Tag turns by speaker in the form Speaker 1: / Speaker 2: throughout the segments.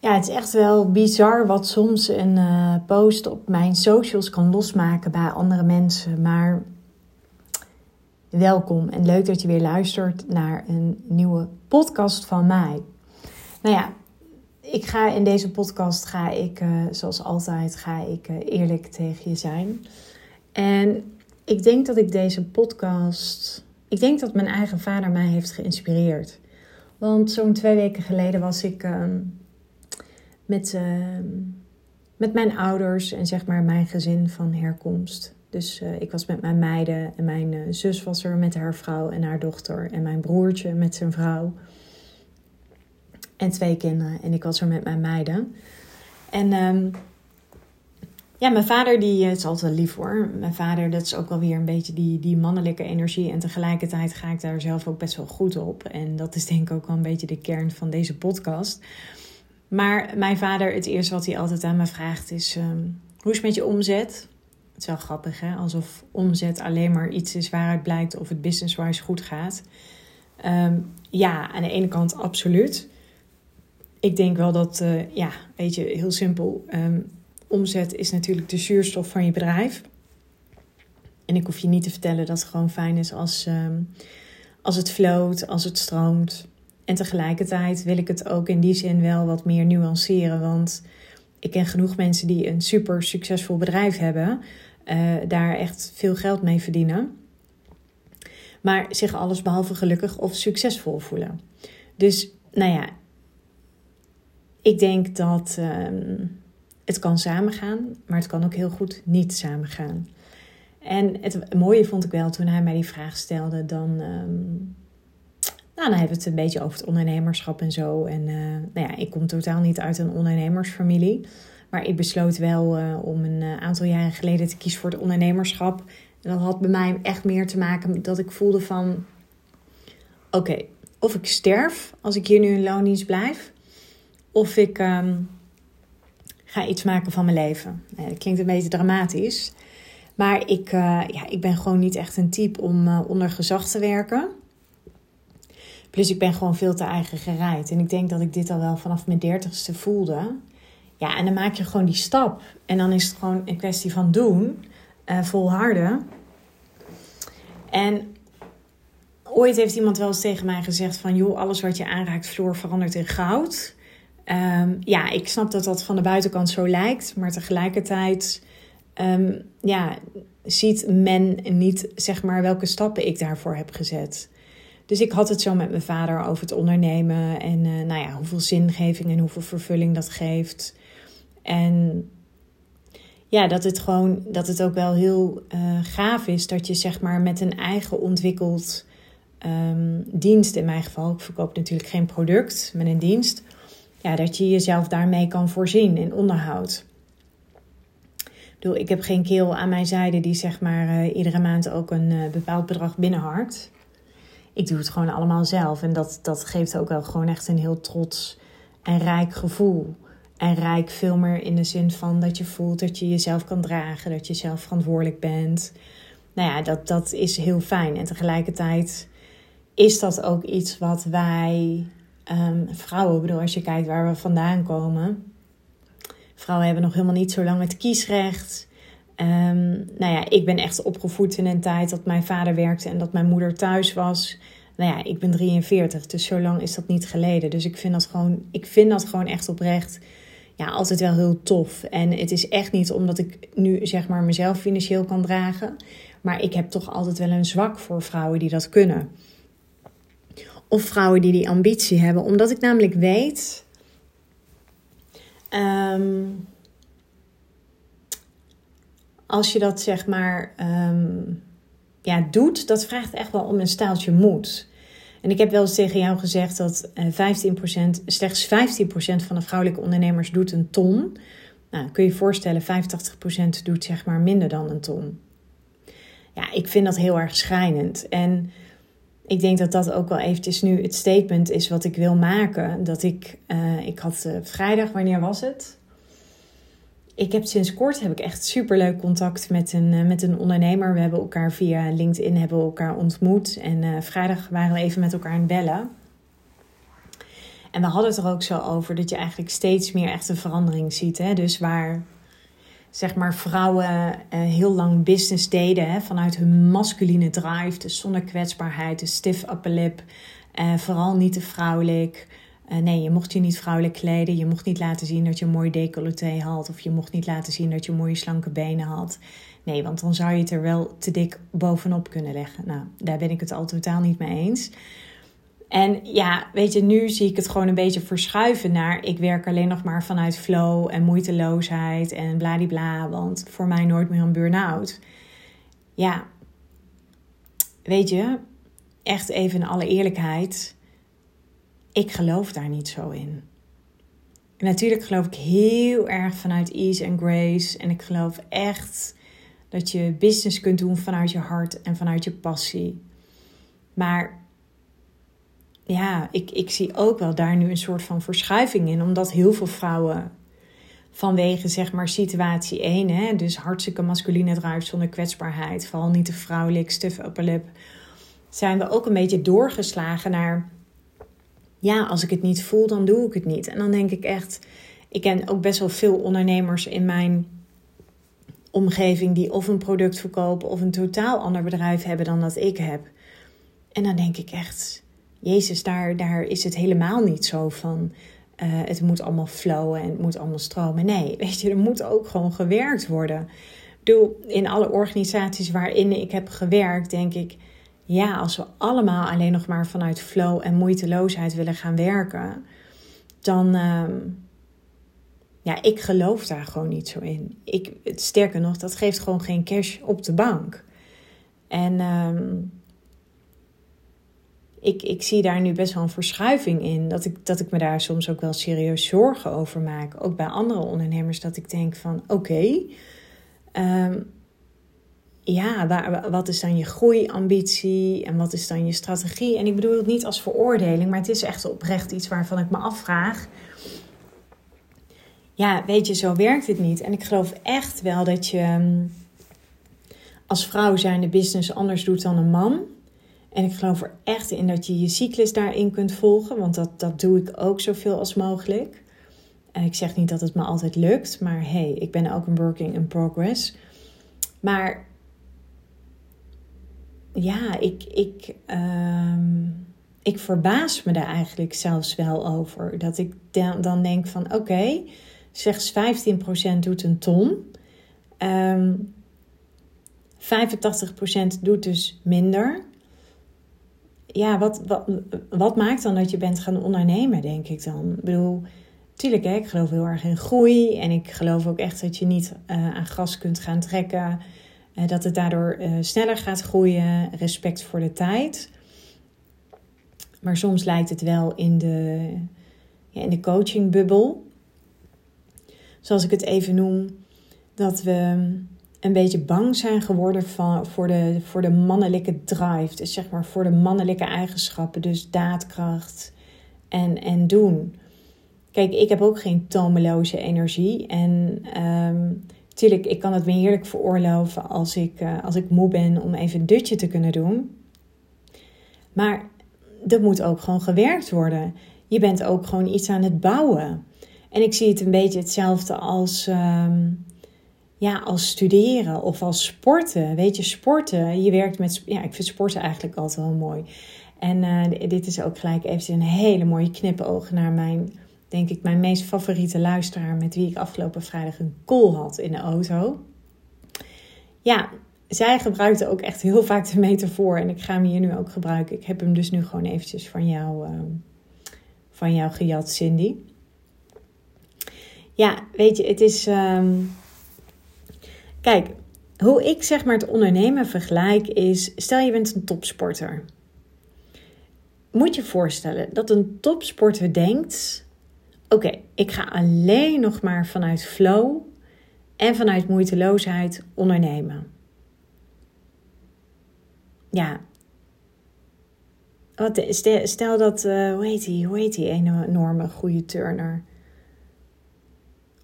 Speaker 1: Ja, het is echt wel bizar wat soms een uh, post op mijn socials kan losmaken bij andere mensen. Maar welkom en leuk dat je weer luistert naar een nieuwe podcast van mij. Nou ja, ik ga in deze podcast ga ik, uh, zoals altijd, ga ik uh, eerlijk tegen je zijn. En ik denk dat ik deze podcast, ik denk dat mijn eigen vader mij heeft geïnspireerd. Want zo'n twee weken geleden was ik uh, met, met mijn ouders en zeg maar mijn gezin van herkomst. Dus uh, ik was met mijn meiden en mijn uh, zus was er met haar vrouw en haar dochter. En mijn broertje met zijn vrouw. En twee kinderen. En ik was er met mijn meiden. En um, ja, mijn vader die uh, is altijd lief hoor. Mijn vader, dat is ook wel weer een beetje die, die mannelijke energie. En tegelijkertijd ga ik daar zelf ook best wel goed op. En dat is denk ik ook wel een beetje de kern van deze podcast. Maar mijn vader, het eerste wat hij altijd aan me vraagt is... Um, hoe is het met je omzet? Het is wel grappig, hè? Alsof omzet alleen maar iets is waaruit blijkt of het business-wise goed gaat. Um, ja, aan de ene kant absoluut. Ik denk wel dat, uh, ja, weet je, heel simpel. Um, omzet is natuurlijk de zuurstof van je bedrijf. En ik hoef je niet te vertellen dat het gewoon fijn is als, als het floot, als het stroomt. En tegelijkertijd wil ik het ook in die zin wel wat meer nuanceren. Want ik ken genoeg mensen die een super succesvol bedrijf hebben uh, daar echt veel geld mee verdienen. Maar zich alles behalve gelukkig of succesvol voelen. Dus nou ja, ik denk dat um, het kan samengaan, maar het kan ook heel goed niet samengaan. En het mooie vond ik wel toen hij mij die vraag stelde, dan, um, nou, dan hebben we het een beetje over het ondernemerschap en zo. En uh, nou ja, ik kom totaal niet uit een ondernemersfamilie. Maar ik besloot wel uh, om een uh, aantal jaren geleden te kiezen voor het ondernemerschap. En dat had bij mij echt meer te maken dat ik voelde van... Oké, of ik sterf als ik hier nu in loondienst blijf... of ik um, ga iets maken van mijn leven. Dat klinkt een beetje dramatisch. Maar ik, ja, ik ben gewoon niet echt een type om onder gezag te werken... Plus ik ben gewoon veel te eigen gereid. En ik denk dat ik dit al wel vanaf mijn dertigste voelde. Ja, en dan maak je gewoon die stap. En dan is het gewoon een kwestie van doen, uh, volharden. En ooit heeft iemand wel eens tegen mij gezegd van... joh, alles wat je aanraakt, vloer verandert in goud. Um, ja, ik snap dat dat van de buitenkant zo lijkt. Maar tegelijkertijd um, ja, ziet men niet zeg maar, welke stappen ik daarvoor heb gezet. Dus ik had het zo met mijn vader over het ondernemen en uh, nou ja, hoeveel zingeving en hoeveel vervulling dat geeft. En ja, dat het gewoon, dat het ook wel heel uh, gaaf is dat je zeg maar met een eigen ontwikkeld um, dienst, in mijn geval, ik verkoop natuurlijk geen product, maar een dienst, ja, dat je jezelf daarmee kan voorzien in onderhoud. Ik ik heb geen keel aan mijn zijde die zeg maar uh, iedere maand ook een bepaald bedrag binnenharkt. Ik doe het gewoon allemaal zelf en dat, dat geeft ook wel gewoon echt een heel trots en rijk gevoel. En rijk veel meer in de zin van dat je voelt dat je jezelf kan dragen, dat je zelf verantwoordelijk bent. Nou ja, dat, dat is heel fijn. En tegelijkertijd is dat ook iets wat wij um, vrouwen, bedoel, als je kijkt waar we vandaan komen. Vrouwen hebben nog helemaal niet zo lang het kiesrecht. Um, nou ja, ik ben echt opgevoed in een tijd dat mijn vader werkte en dat mijn moeder thuis was. Nou ja, ik ben 43, dus zo lang is dat niet geleden. Dus ik vind dat gewoon, ik vind dat gewoon echt oprecht ja, altijd wel heel tof. En het is echt niet omdat ik nu zeg maar mezelf financieel kan dragen. Maar ik heb toch altijd wel een zwak voor vrouwen die dat kunnen. Of vrouwen die die ambitie hebben. Omdat ik namelijk weet. Um, als je dat zeg maar um, ja, doet, dat vraagt echt wel om een staaltje moed. En ik heb wel eens tegen jou gezegd dat 15%, eh, slechts 15% van de vrouwelijke ondernemers doet een ton. Nou, kun je je voorstellen, 85% doet zeg maar minder dan een ton. Ja, ik vind dat heel erg schrijnend. En ik denk dat dat ook wel eventjes nu het statement is wat ik wil maken. Dat ik, uh, ik had uh, vrijdag, wanneer was het? Ik heb sinds kort heb ik echt superleuk contact met een, uh, met een ondernemer. We hebben elkaar via LinkedIn hebben elkaar ontmoet. En uh, vrijdag waren we even met elkaar aan het bellen. En we hadden het er ook zo over dat je eigenlijk steeds meer echt een verandering ziet. Hè? Dus waar zeg maar vrouwen uh, heel lang business deden hè? vanuit hun masculine drive, dus zonder kwetsbaarheid, de stiff upper lip, vooral niet te vrouwelijk. Uh, nee, je mocht je niet vrouwelijk kleden. Je mocht niet laten zien dat je een mooi decolleté had. Of je mocht niet laten zien dat je mooie slanke benen had. Nee, want dan zou je het er wel te dik bovenop kunnen leggen. Nou, daar ben ik het al totaal niet mee eens. En ja, weet je, nu zie ik het gewoon een beetje verschuiven naar ik werk alleen nog maar vanuit flow en moeiteloosheid en bladibla, want voor mij nooit meer een burn-out. Ja, weet je, echt even in alle eerlijkheid, ik geloof daar niet zo in. natuurlijk geloof ik heel erg vanuit ease and grace en ik geloof echt dat je business kunt doen vanuit je hart en vanuit je passie. Maar ja, ik, ik zie ook wel daar nu een soort van verschuiving in. Omdat heel veel vrouwen vanwege zeg maar situatie 1, hè, dus hartstikke masculine drive zonder kwetsbaarheid, vooral niet te vrouwelijk, stiff upper lip, zijn we ook een beetje doorgeslagen naar, ja, als ik het niet voel, dan doe ik het niet. En dan denk ik echt, ik ken ook best wel veel ondernemers in mijn omgeving die of een product verkopen of een totaal ander bedrijf hebben dan dat ik heb. En dan denk ik echt, Jezus, daar, daar is het helemaal niet zo van. Uh, het moet allemaal flowen en het moet allemaal stromen. Nee, weet je, er moet ook gewoon gewerkt worden. Doe in alle organisaties waarin ik heb gewerkt, denk ik, ja, als we allemaal alleen nog maar vanuit flow en moeiteloosheid willen gaan werken, dan, uh, ja, ik geloof daar gewoon niet zo in. Ik, sterker nog, dat geeft gewoon geen cash op de bank. En uh, ik, ik zie daar nu best wel een verschuiving in. Dat ik, dat ik me daar soms ook wel serieus zorgen over maak. Ook bij andere ondernemers. Dat ik denk van oké. Okay, ehm, ja, wat is dan je groeiambitie en wat is dan je strategie? En ik bedoel het niet als veroordeling, maar het is echt oprecht iets waarvan ik me afvraag. Ja, weet je, zo werkt het niet. En ik geloof echt wel dat je ehm, als vrouw zijn de business anders doet dan een man. En ik geloof er echt in dat je je cyclus daarin kunt volgen, want dat, dat doe ik ook zoveel als mogelijk. En ik zeg niet dat het me altijd lukt, maar hey, ik ben ook een working in progress. Maar ja, ik, ik, uh, ik verbaas me daar eigenlijk zelfs wel over. Dat ik dan, denk van oké, okay, slechts 15% doet een ton. Um, ehm, 85% doet dus minder ja, wat, wat, wat maakt dan dat je bent gaan ondernemen, denk ik dan? Ik bedoel, tuurlijk, hè, ik geloof heel erg in groei. En ik geloof ook echt dat je niet uh, aan gras kunt gaan trekken. Uh, dat het daardoor uh, sneller gaat groeien. Respect voor de tijd. Maar soms lijkt het wel in de, ja, in de coachingbubbel. Zoals ik het even noem. Dat we een beetje bang zijn geworden van, voor, de, voor de mannelijke drive. Dus zeg maar voor de mannelijke eigenschappen. Dus daadkracht en, en doen. Kijk, ik heb ook geen tomeloze energie. En um, tuurlijk, ik kan het me heerlijk veroorloven als ik, uh, als ik moe ben om even een dutje te kunnen doen. Maar er moet ook gewoon gewerkt worden. Je bent ook gewoon iets aan het bouwen. En ik zie het een beetje hetzelfde als... Um, ja, als studeren of als sporten. Weet je, sporten, je werkt met, ja, ik vind sporten eigenlijk altijd wel mooi. En uh, dit is ook gelijk even een hele mooie knipoog naar mijn, denk ik, mijn meest favoriete luisteraar met wie ik afgelopen vrijdag een call had in de auto. Ja, zij gebruikte ook echt heel vaak de metafoor en ik ga hem hier nu ook gebruiken. Ik heb hem dus nu gewoon eventjes van jou, uh, van jou gejat, Cindy. Ja, weet je, het is. Um, Kijk, hoe ik zeg maar het ondernemen vergelijk is, stel je bent een topsporter. Moet je voorstellen dat een topsporter denkt, oké, ik ga alleen nog maar vanuit flow en vanuit moeiteloosheid ondernemen. Ja. Wat, stel dat, uh, hoe heet die, hoe heet die enorme goede turner?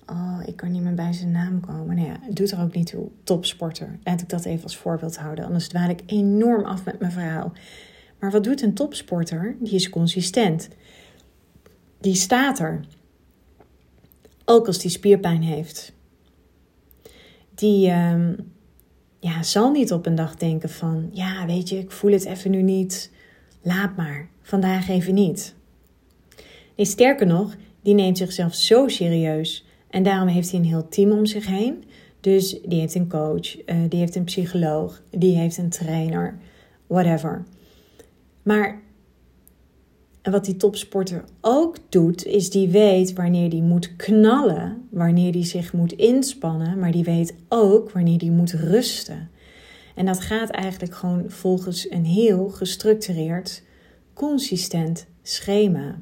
Speaker 1: Oh, ik kan niet meer bij zijn naam komen. Nou ja, het doet er ook niet toe. Topsporter. Laat ik dat even als voorbeeld houden. Anders dwaal ik enorm af met mijn verhaal. Maar wat doet een topsporter? Die is consistent. die staat er. Ook als die spierpijn heeft. Die ehm, ja, zal niet op een dag denken van, ja, weet je, ik voel het even nu niet. Laat maar, vandaag even niet. Nee, sterker nog, die neemt zichzelf zo serieus. En daarom heeft hij een heel team om zich heen. Dus die heeft een coach, uh, die heeft een psycholoog, die heeft een trainer, whatever. Maar wat die topsporter ook doet, is die weet wanneer die moet knallen, wanneer die zich moet inspannen, maar die weet ook wanneer die moet rusten. En dat gaat eigenlijk gewoon volgens een heel gestructureerd, consistent schema.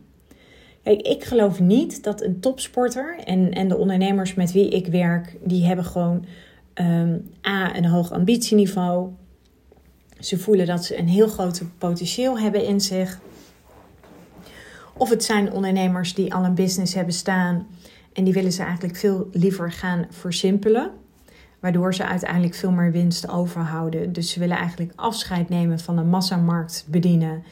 Speaker 1: Kijk, ik geloof niet dat een topsporter en, en de ondernemers met wie ik werk, die hebben gewoon um, A, een hoog ambitieniveau. Ze voelen dat ze een heel groot potentieel hebben in zich. Of het zijn ondernemers die al een business hebben staan en die willen ze eigenlijk veel liever gaan versimpelen. Waardoor ze uiteindelijk veel meer winst overhouden. Dus ze willen eigenlijk afscheid nemen van de massamarkt bedienen.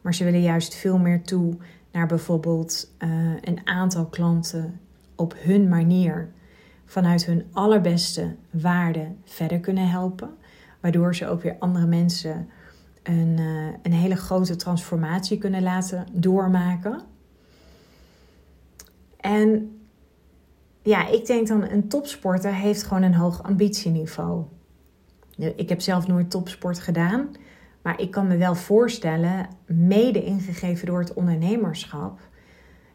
Speaker 1: Maar ze willen juist veel meer toe naar bijvoorbeeld uh, een aantal klanten op hun manier vanuit hun allerbeste waarde verder kunnen helpen. Waardoor ze ook weer andere mensen een, uh, een hele grote transformatie kunnen laten doormaken. En ja, ik denk dan een topsporter heeft gewoon een hoog ambitieniveau. Ik heb zelf nooit topsport gedaan. Maar ik kan me wel voorstellen, mede ingegeven door het ondernemerschap.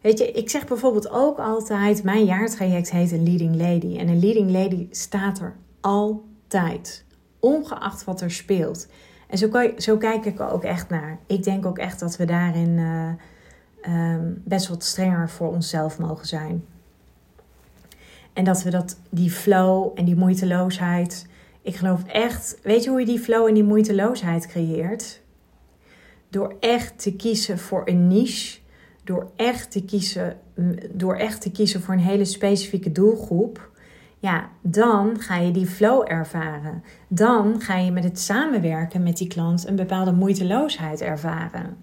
Speaker 1: Weet je, ik zeg bijvoorbeeld ook altijd: mijn jaartraject heet een leading lady. En een leading lady staat er altijd, ongeacht wat er speelt. En zo, zo kijk ik er ook echt naar. Ik denk ook echt dat we daarin uh, um, best wat strenger voor onszelf mogen zijn. En dat we dat, die flow en die moeiteloosheid ik geloof echt, weet je hoe je die flow en die moeiteloosheid creëert? Door echt te kiezen voor een niche, door echt te kiezen, door echt te kiezen voor een hele specifieke doelgroep. Ja, dan ga je die flow ervaren. Dan ga je met het samenwerken met die klant een bepaalde moeiteloosheid ervaren.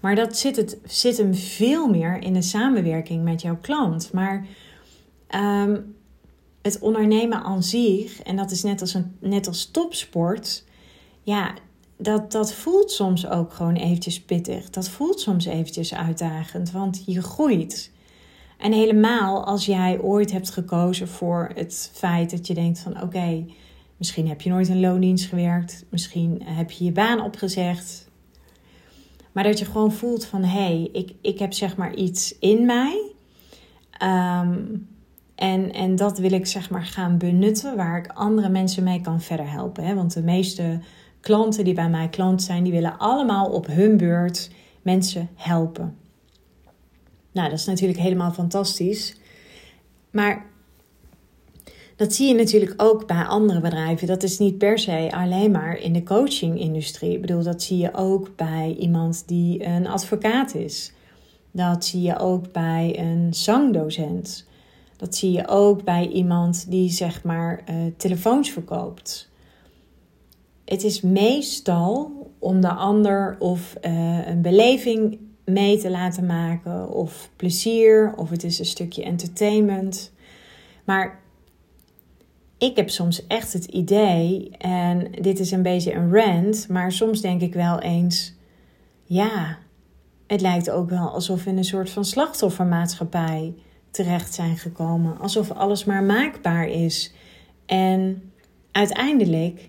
Speaker 1: Maar dat zit, het, zit hem veel meer in de samenwerking met jouw klant. Maar um, het ondernemen aan zich, en dat is net als, een, net als topsport, ja, dat, dat voelt soms ook gewoon eventjes pittig. Dat voelt soms eventjes uitdagend, want je groeit. En helemaal als jij ooit hebt gekozen voor het feit dat je denkt van oké, misschien heb je nooit een loondienst gewerkt, misschien heb je je baan opgezegd. Maar dat je gewoon voelt van hé, hey, ik, ik heb zeg maar iets in mij. Um, en, en dat wil ik zeg maar gaan benutten waar ik andere mensen mee kan verder helpen. Hè? Want de meeste klanten die bij mij klant zijn, die willen allemaal op hun beurt mensen helpen. Nou, dat is natuurlijk helemaal fantastisch. Maar dat zie je natuurlijk ook bij andere bedrijven. Dat is niet per se alleen maar in de coaching-industrie. Ik bedoel, dat zie je ook bij iemand die een advocaat is. Dat zie je ook bij een zangdocent. Dat zie je ook bij iemand die zeg maar uh, telefoons verkoopt. Het is meestal om de ander of uh, een beleving mee te laten maken, of plezier, of het is een stukje entertainment. Maar ik heb soms echt het idee, en dit is een beetje een rant, maar soms denk ik wel eens: ja, het lijkt ook wel alsof we in een soort van slachtoffermaatschappij terecht zijn gekomen. Alsof alles maar maakbaar is. En uiteindelijk,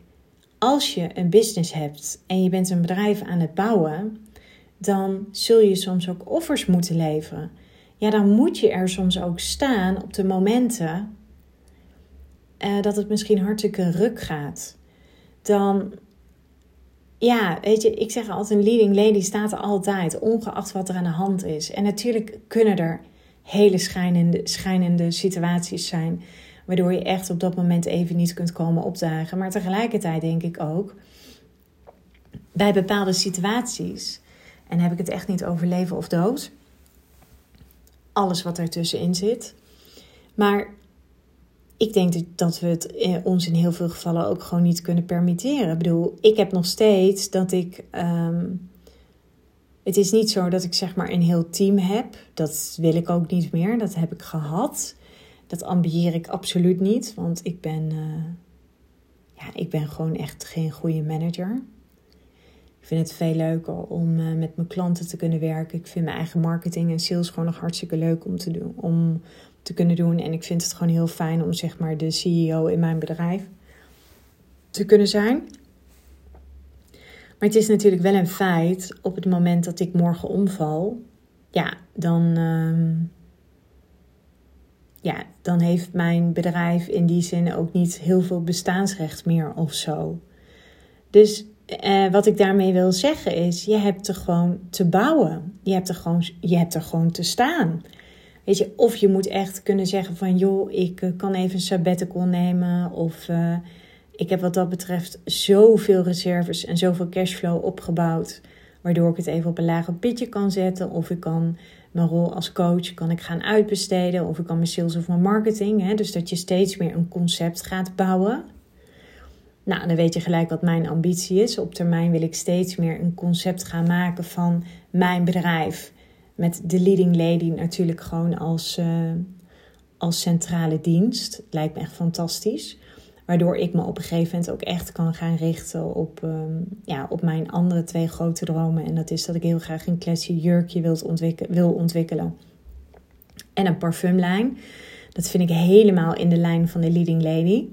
Speaker 1: als je een business hebt en je bent een bedrijf aan het bouwen, dan zul je soms ook offers moeten leveren. Ja, dan moet je er soms ook staan op de momenten uh, dat het misschien hartstikke ruk gaat. Dan, ja, weet je, ik zeg altijd: een leading lady staat er altijd, ongeacht wat er aan de hand is. En natuurlijk kunnen er hele schijnende, schijnende situaties zijn. Waardoor je echt op dat moment even niet kunt komen opdagen. Maar tegelijkertijd denk ik ook, bij bepaalde situaties, en heb ik het echt niet over leven of dood, alles wat ertussenin zit. Maar ik denk dat we het ons in heel veel gevallen ook gewoon niet kunnen permitteren. Ik bedoel, ik heb nog steeds dat ik. Um, het is niet zo dat ik zeg maar een heel team heb. Dat wil ik ook niet meer. Dat heb ik gehad. Dat ambieer ik absoluut niet. Want ik ben, uh, ja, ik ben gewoon echt geen goede manager. Ik vind het veel leuker om uh, met mijn klanten te kunnen werken. Ik vind mijn eigen marketing en sales gewoon nog hartstikke leuk om te doen. Om te kunnen doen. En ik vind het gewoon heel fijn om zeg maar de CEO in mijn bedrijf te kunnen zijn. Maar het is natuurlijk wel een feit, op het moment dat ik morgen omval, ja, dan, uh, ja, dan heeft mijn bedrijf in die zin ook niet heel veel bestaansrecht meer of zo. Dus uh, wat ik daarmee wil zeggen is, je hebt er gewoon te bouwen. Je hebt er gewoon, je hebt er gewoon te staan. Weet je, of je moet echt kunnen zeggen van, joh, ik uh, kan even een sabbatical nemen of... Uh, ik heb wat dat betreft zoveel reserves en zoveel cashflow opgebouwd. Waardoor ik het even op een lager pitje kan zetten. Of ik kan mijn rol als coach kan ik gaan uitbesteden. Of ik kan mijn sales of mijn marketing. Hè? Dus dat je steeds meer een concept gaat bouwen. Nou, dan weet je gelijk wat mijn ambitie is. Op termijn wil ik steeds meer een concept gaan maken van mijn bedrijf. Met de leading lady natuurlijk gewoon als, uh, als centrale dienst. Lijkt me echt fantastisch. Waardoor ik me op een gegeven moment ook echt kan gaan richten op, um, ja, op mijn andere twee grote dromen. En dat is dat ik heel graag een classy jurkje wil ontwikkelen. En een parfumlijn. Dat vind ik helemaal in de lijn van de leading lady.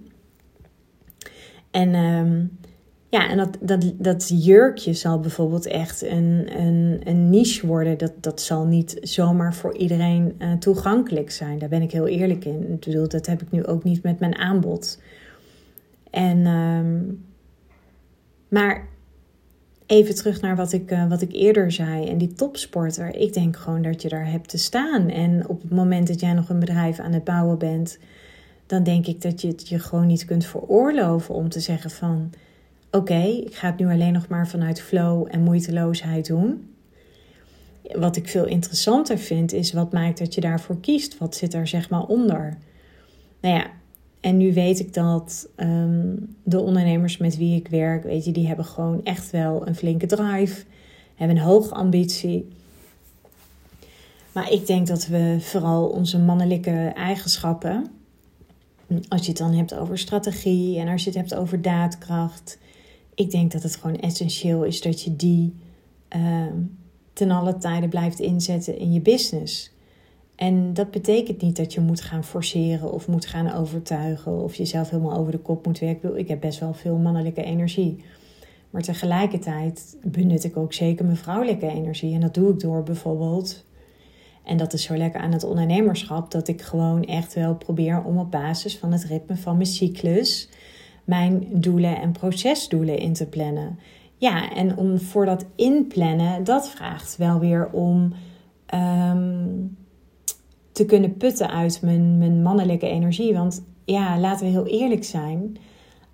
Speaker 1: En um, ja, en dat, dat, dat jurkje zal bijvoorbeeld echt een, een, een niche worden. Dat, dat zal niet zomaar voor iedereen uh, toegankelijk zijn. Daar ben ik heel eerlijk in. Ik bedoel, dat heb ik nu ook niet met mijn aanbod. En, um, maar even terug naar wat ik, uh, wat ik eerder zei. En die topsporter, ik denk gewoon dat je daar hebt te staan. En op het moment dat jij nog een bedrijf aan het bouwen bent, dan denk ik dat je het je gewoon niet kunt veroorloven om te zeggen van oké, ik ga het nu alleen nog maar vanuit flow en moeiteloosheid doen. Wat ik veel interessanter vind, is wat maakt dat je daarvoor kiest. Wat zit er zeg maar onder? Nou ja, en nu weet ik dat um, de ondernemers met wie ik werk, weet je, die hebben gewoon echt wel een flinke drive, hebben een hoge ambitie. Maar ik denk dat we vooral onze mannelijke eigenschappen, als je het dan hebt over strategie en als je het hebt over daadkracht, ik denk dat het gewoon essentieel is dat je die uh, ten alle tijde blijft inzetten in je business. En dat betekent niet dat je moet gaan forceren of moet gaan overtuigen of jezelf helemaal over de kop moet werken. Ik heb best wel veel mannelijke energie. Maar tegelijkertijd benut ik ook zeker mijn vrouwelijke energie. En dat doe ik door bijvoorbeeld. En dat is zo lekker aan het ondernemerschap, dat ik gewoon echt wel probeer om op basis van het ritme van mijn cyclus mijn doelen en procesdoelen in te plannen. Ja, en om voor dat inplannen, dat vraagt wel weer om. Um, te kunnen putten uit mijn, mijn mannelijke energie. Want ja, laten we heel eerlijk zijn.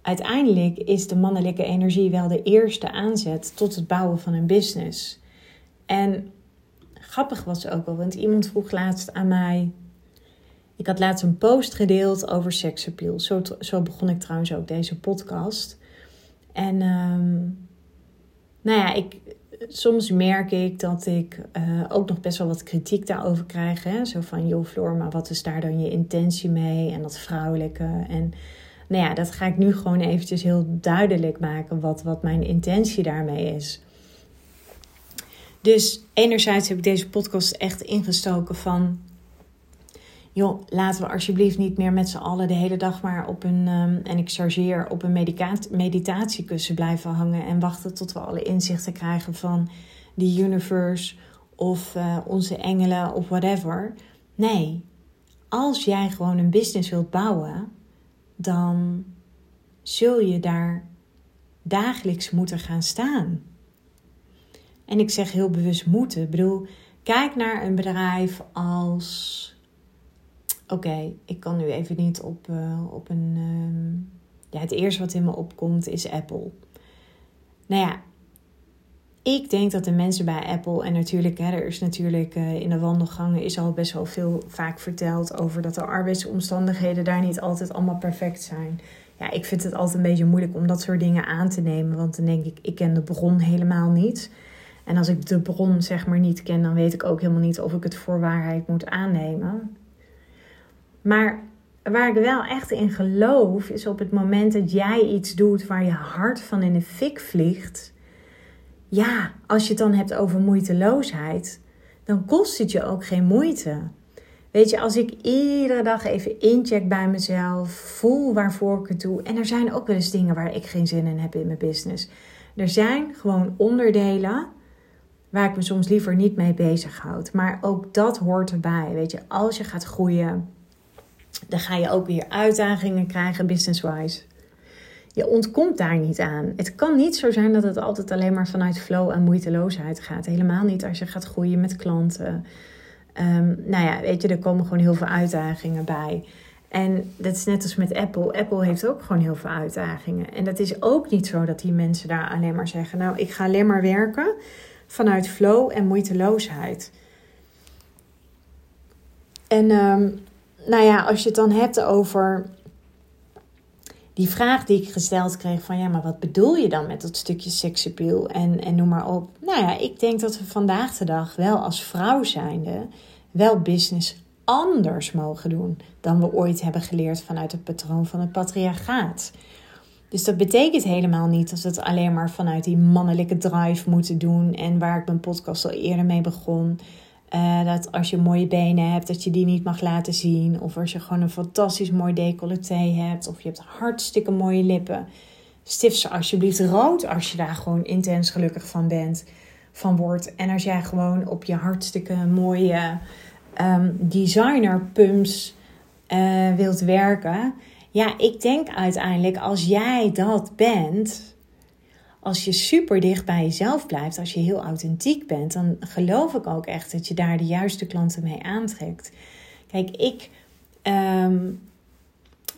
Speaker 1: Uiteindelijk is de mannelijke energie wel de eerste aanzet tot het bouwen van een business. En grappig was ook wel, want iemand vroeg laatst aan mij. Ik had laatst een post gedeeld over seksappeal. Zo, zo begon ik trouwens ook deze podcast. En um, nou ja, ik, soms merk ik dat ik uh, ook nog best wel wat kritiek daarover krijg. Hè? Zo van, joh Floor, maar wat is daar dan je intentie mee? En dat vrouwelijke. En nou ja, dat ga ik nu gewoon eventjes heel duidelijk maken wat, wat mijn intentie daarmee is. Dus enerzijds heb ik deze podcast echt ingestoken van joh, laten we alsjeblieft niet meer met z'n allen de hele dag maar op een, um, en ik chargeer, op een meditatiekussen blijven hangen en wachten tot we alle inzichten krijgen van die universe of uh, onze engelen of whatever. Nee, als jij gewoon een business wilt bouwen, dan zul je daar dagelijks moeten gaan staan. En ik zeg heel bewust moeten. Ik bedoel, kijk naar een bedrijf als oké, ik kan nu even niet op, uh, op een. Uh, ja, het eerste wat in me opkomt is Apple. Nou ja, ik denk dat de mensen bij Apple, en natuurlijk, hè, er is natuurlijk uh, in de wandelgangen is al best wel veel vaak verteld over dat de arbeidsomstandigheden daar niet altijd allemaal perfect zijn. Ja, ik vind het altijd een beetje moeilijk om dat soort dingen aan te nemen, want dan denk ik, ik ken de bron helemaal niet. En als ik de bron zeg maar niet ken, dan weet ik ook helemaal niet of ik het voor waarheid moet aannemen. Maar waar ik wel echt in geloof, is op het moment dat jij iets doet waar je hart van in de fik vliegt. Ja, als je het dan hebt over moeiteloosheid, dan kost het je ook geen moeite. Weet je, als ik iedere dag even incheck bij mezelf, voel waarvoor ik het doe. En er zijn ook wel eens dingen waar ik geen zin in heb in mijn business. Er zijn gewoon onderdelen waar ik me soms liever niet mee bezighoud. Maar ook dat hoort erbij. Weet je, als je gaat groeien, dan ga je ook weer uitdagingen krijgen business-wise. Je ontkomt daar niet aan. Het kan niet zo zijn dat het altijd alleen maar vanuit flow en moeiteloosheid gaat. Helemaal niet als je gaat groeien met klanten. Um, nou ja, weet je, er komen gewoon heel veel uitdagingen bij. En dat is net als met Apple. Apple heeft ook gewoon heel veel uitdagingen. En dat is ook niet zo dat die mensen daar alleen maar zeggen: Nou, ik ga alleen maar werken vanuit flow en moeiteloosheid. En um, nou ja, als je het dan hebt over die vraag die ik gesteld kreeg van ja, maar wat bedoel je dan met dat stukje seksappeal en, en noem maar op. Nou ja, ik denk dat we vandaag de dag wel als vrouw zijnde wel business anders mogen doen dan we ooit hebben geleerd vanuit het patroon van het patriarchaat. Dus dat betekent helemaal niet dat we het alleen maar vanuit die mannelijke drive moeten doen en waar ik mijn podcast al eerder mee begon. Uh, dat als je mooie benen hebt, dat je die niet mag laten zien. Of als je gewoon een fantastisch mooi decolleté hebt. Of je hebt hartstikke mooie lippen. Stift ze alsjeblieft rood als je daar gewoon intens gelukkig van bent. Van wordt. En als jij gewoon op je hartstikke mooie um, designer pumps uh, wilt werken. Ja, ik denk uiteindelijk als jij dat bent als je super dicht bij jezelf blijft, als je heel authentiek bent, dan geloof ik ook echt dat je daar de juiste klanten mee aantrekt. Kijk, ik ehm,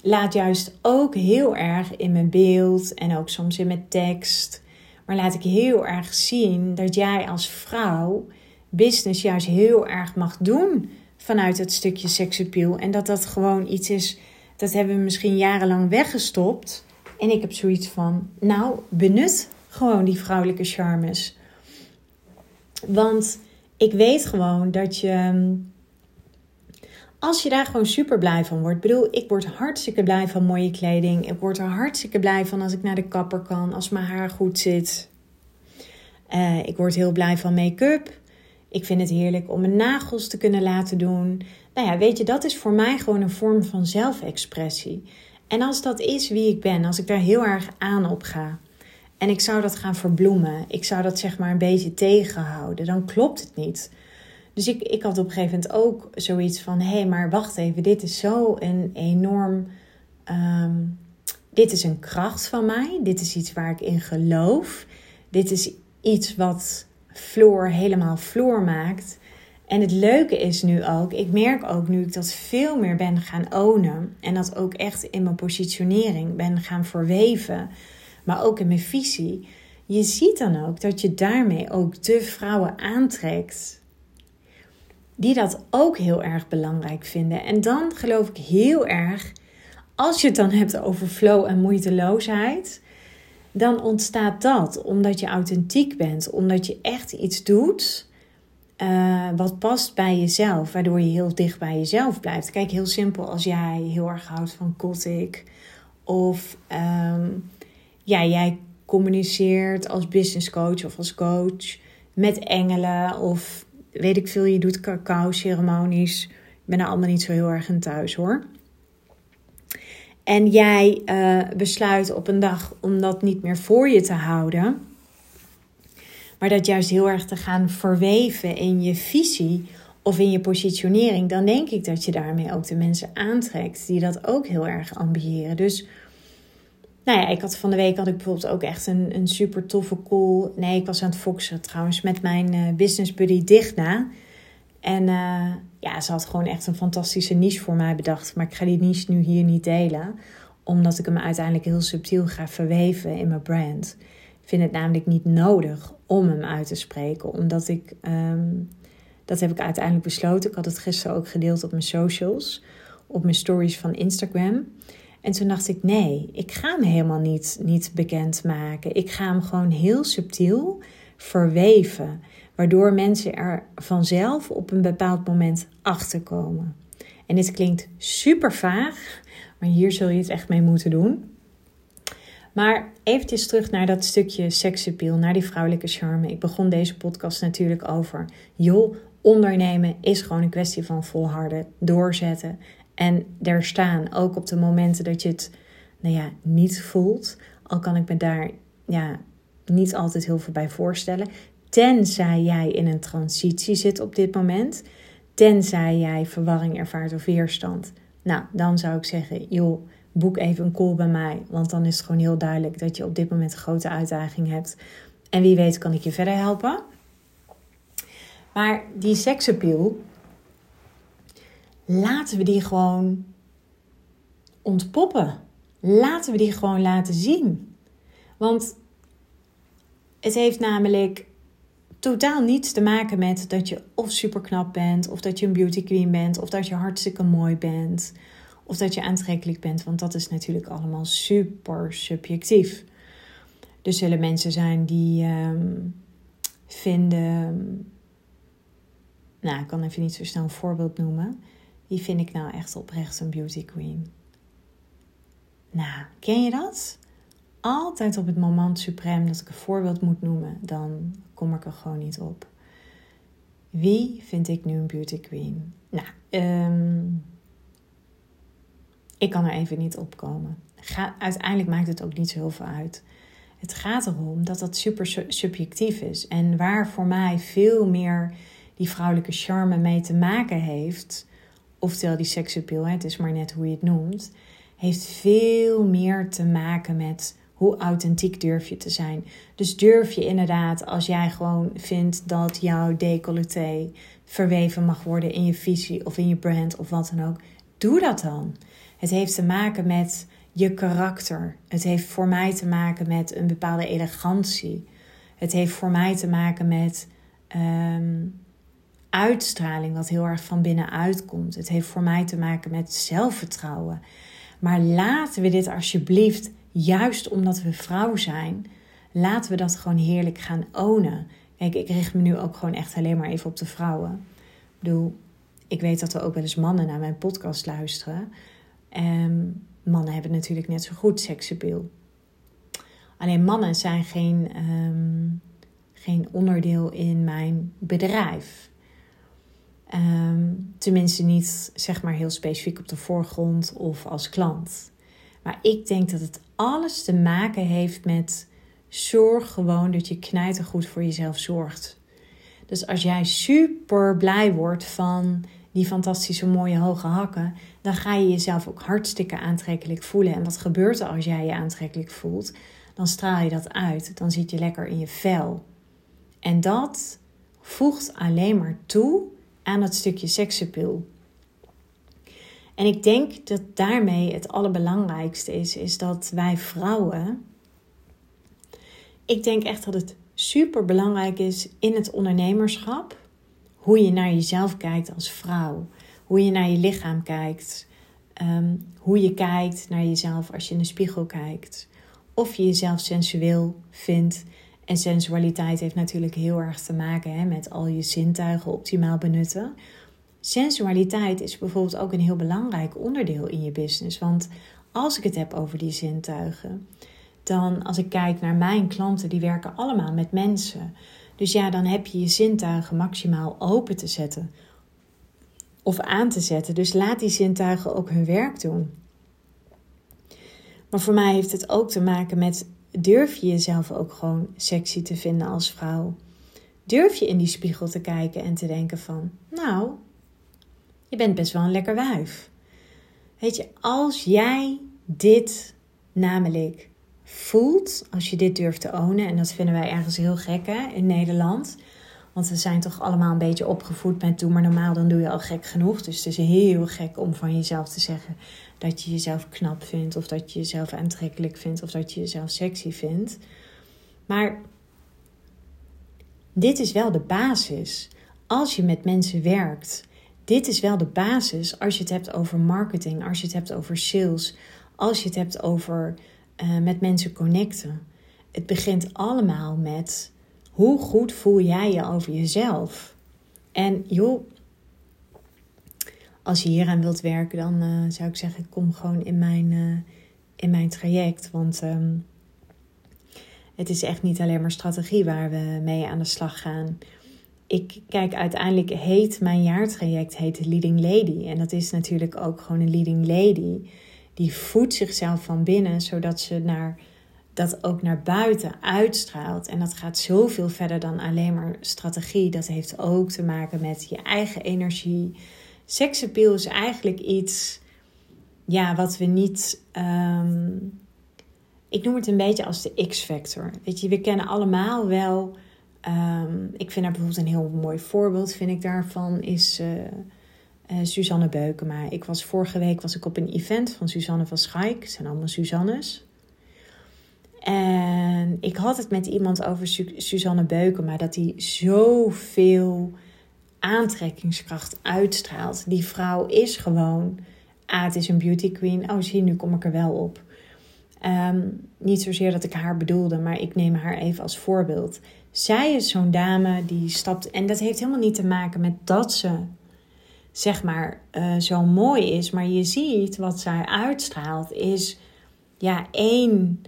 Speaker 1: laat juist ook heel erg in mijn beeld en ook soms in mijn tekst, maar laat ik heel erg zien dat jij als vrouw business juist heel erg mag doen vanuit het stukje seksappeal. En dat dat gewoon iets is, dat hebben we misschien jarenlang weggestopt. En ik heb zoiets van, nou, benut gewoon die vrouwelijke charmes. Want ik weet gewoon dat je. Als je daar gewoon super blij van wordt. Ik bedoel, ik word hartstikke blij van mooie kleding. Ik word er hartstikke blij van als ik naar de kapper kan. Als mijn haar goed zit. Uh, ik word heel blij van make-up. Ik vind het heerlijk om mijn nagels te kunnen laten doen. Nou ja, weet je, dat is voor mij gewoon een vorm van zelfexpressie. En als dat is wie ik ben, als ik daar heel erg aan op ga, en ik zou dat gaan verbloemen. Ik zou dat zeg maar een beetje tegenhouden. Dan klopt het niet. Dus ik, ik had op een gegeven moment ook zoiets van: hé, hey, maar wacht even, dit is zo een enorm. Ehm, dit is een kracht van mij. Dit is iets waar ik in geloof. Dit is iets wat Floor helemaal Floor maakt. En het leuke is nu ook, ik merk ook nu ik dat veel meer ben gaan ownen en dat ook echt in mijn positionering ben gaan verweven maar ook in mijn visie. Je ziet dan ook dat je daarmee ook de vrouwen aantrekt die dat ook heel erg belangrijk vinden. En dan geloof ik heel erg, als je het dan hebt over flow en moeiteloosheid, dan ontstaat dat omdat je authentiek bent, omdat je echt iets doet uh, wat past bij jezelf, waardoor je heel dicht bij jezelf blijft. Kijk, heel simpel, als jij heel erg houdt van gothic of um, ja, jij communiceert als business coach of als coach met engelen of weet ik veel, je doet cacao-ceremonies. Ik ben er allemaal niet zo heel erg in thuis hoor. En jij uh, besluit op een dag om dat niet meer voor je te houden, maar dat juist heel erg te gaan verweven in je visie of in je positionering, dan denk ik dat je daarmee ook de mensen aantrekt die dat ook heel erg ambiëren. Dus nou ja, ik had van de week had ik bijvoorbeeld ook echt een, een super toffe call. Nee, ik was aan het focussen trouwens met mijn uh, business buddy Digna. En uh, ja, ze had gewoon echt een fantastische niche voor mij bedacht. Maar ik ga die niche nu hier niet delen. Omdat ik hem uiteindelijk heel subtiel ga verweven in mijn brand. Vind het namelijk niet nodig om hem uit te spreken. Omdat ik, um, dat heb ik uiteindelijk besloten. Ik had het gisteren ook gedeeld op mijn socials. Op mijn stories van Instagram. En toen dacht ik, nee, ik ga hem helemaal niet, niet bekend maken. Ik ga hem gewoon heel subtiel verweven, waardoor mensen er vanzelf op een bepaald moment achter komen. En dit klinkt super vaag, maar hier zul je het echt mee moeten doen. Maar eventjes terug naar dat stukje seksappeal, naar die vrouwelijke charme. Ik begon deze podcast natuurlijk over, joh, ondernemen is gewoon een kwestie van volharden, doorzetten en er staan. Ook op de momenten dat je het, nou ja, niet voelt. Al kan ik me daar, ja, niet altijd heel veel bij voorstellen. Tenzij jij in een transitie zit op dit moment. Tenzij jij verwarring ervaart of weerstand. Nou, dan zou ik zeggen, joh, boek even een call bij mij. Want dan is het gewoon heel duidelijk dat je op dit moment een grote uitdaging hebt. En wie weet kan ik je verder helpen. Maar die seksappeal, laten we die gewoon ontpoppen. Laten we die gewoon laten zien. Want het heeft namelijk totaal niets te maken met dat je of super knap bent, of dat je een beauty queen bent, of dat je hartstikke mooi bent, of dat je aantrekkelijk bent, want dat is natuurlijk allemaal super subjectief. Er zullen mensen zijn die um, vinden. Nou, ik kan even niet zo snel een voorbeeld noemen. Die vind ik nou echt oprecht een beauty queen. Nou, ken je dat? Altijd op het moment suprem dat ik een voorbeeld moet noemen, dan kom ik er gewoon niet op. Wie vind ik nu een beauty queen? Nou, um, ik kan er even niet opkomen. Ga, uiteindelijk maakt het ook niet zo heel veel uit. Het gaat erom dat dat super subjectief is. En waar voor mij veel meer die vrouwelijke charme mee te maken heeft, oftewel die seksappeal, het is maar net hoe je het noemt, heeft veel meer te maken met hoe authentiek durf je te zijn. Dus durf je inderdaad, als jij gewoon vindt dat jouw decolleté verweven mag worden in je visie of in je brand of wat dan ook, doe dat dan. Het heeft te maken met je karakter. Het heeft voor mij te maken met een bepaalde elegantie. Het heeft voor mij te maken met um, uitstraling, wat heel erg van binnenuit komt. Het heeft voor mij te maken met zelfvertrouwen. Maar laten we dit alsjeblieft, juist omdat we vrouw zijn, laten we dat gewoon heerlijk gaan ownen. Kijk, ik richt me nu ook gewoon echt alleen maar even op de vrouwen. Ik bedoel, ik weet dat er ook wel eens mannen naar mijn podcast luisteren. En mannen hebben natuurlijk net zo goed seksappeal. Alleen mannen zijn geen, ehm, geen onderdeel in mijn bedrijf. Ehm, tenminste niet zeg maar heel specifiek op de voorgrond of als klant. Maar ik denk dat het alles te maken heeft met zorg gewoon dat je knijtergoed voor jezelf zorgt. Dus als jij super blij wordt van die fantastische mooie hoge hakken, dan ga je jezelf ook hartstikke aantrekkelijk voelen. En wat gebeurt er als jij je aantrekkelijk voelt? Dan straal je dat uit. Dan zit je lekker in je vel. En dat voegt alleen maar toe aan dat stukje seksappeal. En ik denk dat daarmee het allerbelangrijkste is, is dat wij vrouwen. Ik denk echt dat het super belangrijk is in het ondernemerschap hoe je naar jezelf kijkt als vrouw. Hoe je naar je lichaam kijkt. Ehm, hoe je kijkt naar jezelf als je in de spiegel kijkt. Of je jezelf sensueel vindt. En sensualiteit heeft natuurlijk heel erg te maken hè, met al je zintuigen optimaal benutten. Sensualiteit is bijvoorbeeld ook een heel belangrijk onderdeel in je business. Want als ik het heb over die zintuigen, dan als ik kijk naar mijn klanten, die werken allemaal met mensen. Dus ja, dan heb je je zintuigen maximaal open te zetten of aan te zetten. Dus laat die zintuigen ook hun werk doen. Maar voor mij heeft het ook te maken met durf je jezelf ook gewoon sexy te vinden als vrouw? Durf je in die spiegel te kijken en te denken van, nou, je bent best wel een lekker wijf. Weet je, als jij dit namelijk voelt als je dit durft te ownen. En dat vinden wij ergens heel gek in Nederland. Want we zijn toch allemaal een beetje opgevoed met doe maar normaal, dan doe je al gek genoeg. Dus het is heel gek om van jezelf te zeggen dat je jezelf knap vindt. Of dat je jezelf aantrekkelijk vindt. Of dat je jezelf sexy vindt. Maar dit is wel de basis. Als je met mensen werkt. Dit is wel de basis als je het hebt over marketing. Als je het hebt over sales. Als je het hebt over uh, met mensen connecten. Het begint allemaal met hoe goed voel jij je over jezelf? En joh, als je hieraan wilt werken, dan uh, zou ik zeggen, kom gewoon in mijn, uh, in mijn traject. Want um, het is echt niet alleen maar strategie waar we mee aan de slag gaan. Ik kijk, uiteindelijk heet mijn jaartraject heet Leading Lady. En dat is natuurlijk ook gewoon een leading lady. Die voedt zichzelf van binnen, zodat ze naar, dat ook naar buiten uitstraalt. En dat gaat zoveel verder dan alleen maar strategie. Dat heeft ook te maken met je eigen energie. Seksappeal is eigenlijk iets ja, wat we niet. Um, ik noem het een beetje als de X-factor. Weet je, we kennen allemaal wel. Um, ik vind daar bijvoorbeeld een heel mooi voorbeeld, vind ik daarvan, is uh, uh, Suzanne Beukema. Ik was vorige week was ik op een event van Suzanne van Schaik. Het zijn allemaal Suzannes. En ik had het met iemand over Su Suzanne Beukema, dat hij zoveel aantrekkingskracht uitstraalt. Die vrouw is gewoon. Ah, het is een beauty queen. Oh, zie, nu kom ik er wel op. Um, niet zozeer dat ik haar bedoelde, maar ik neem haar even als voorbeeld. Zij is zo'n dame die stapt. En dat heeft helemaal niet te maken met dat ze, zeg maar, uh, zo mooi is. Maar je ziet wat zij uitstraalt, is ja, één.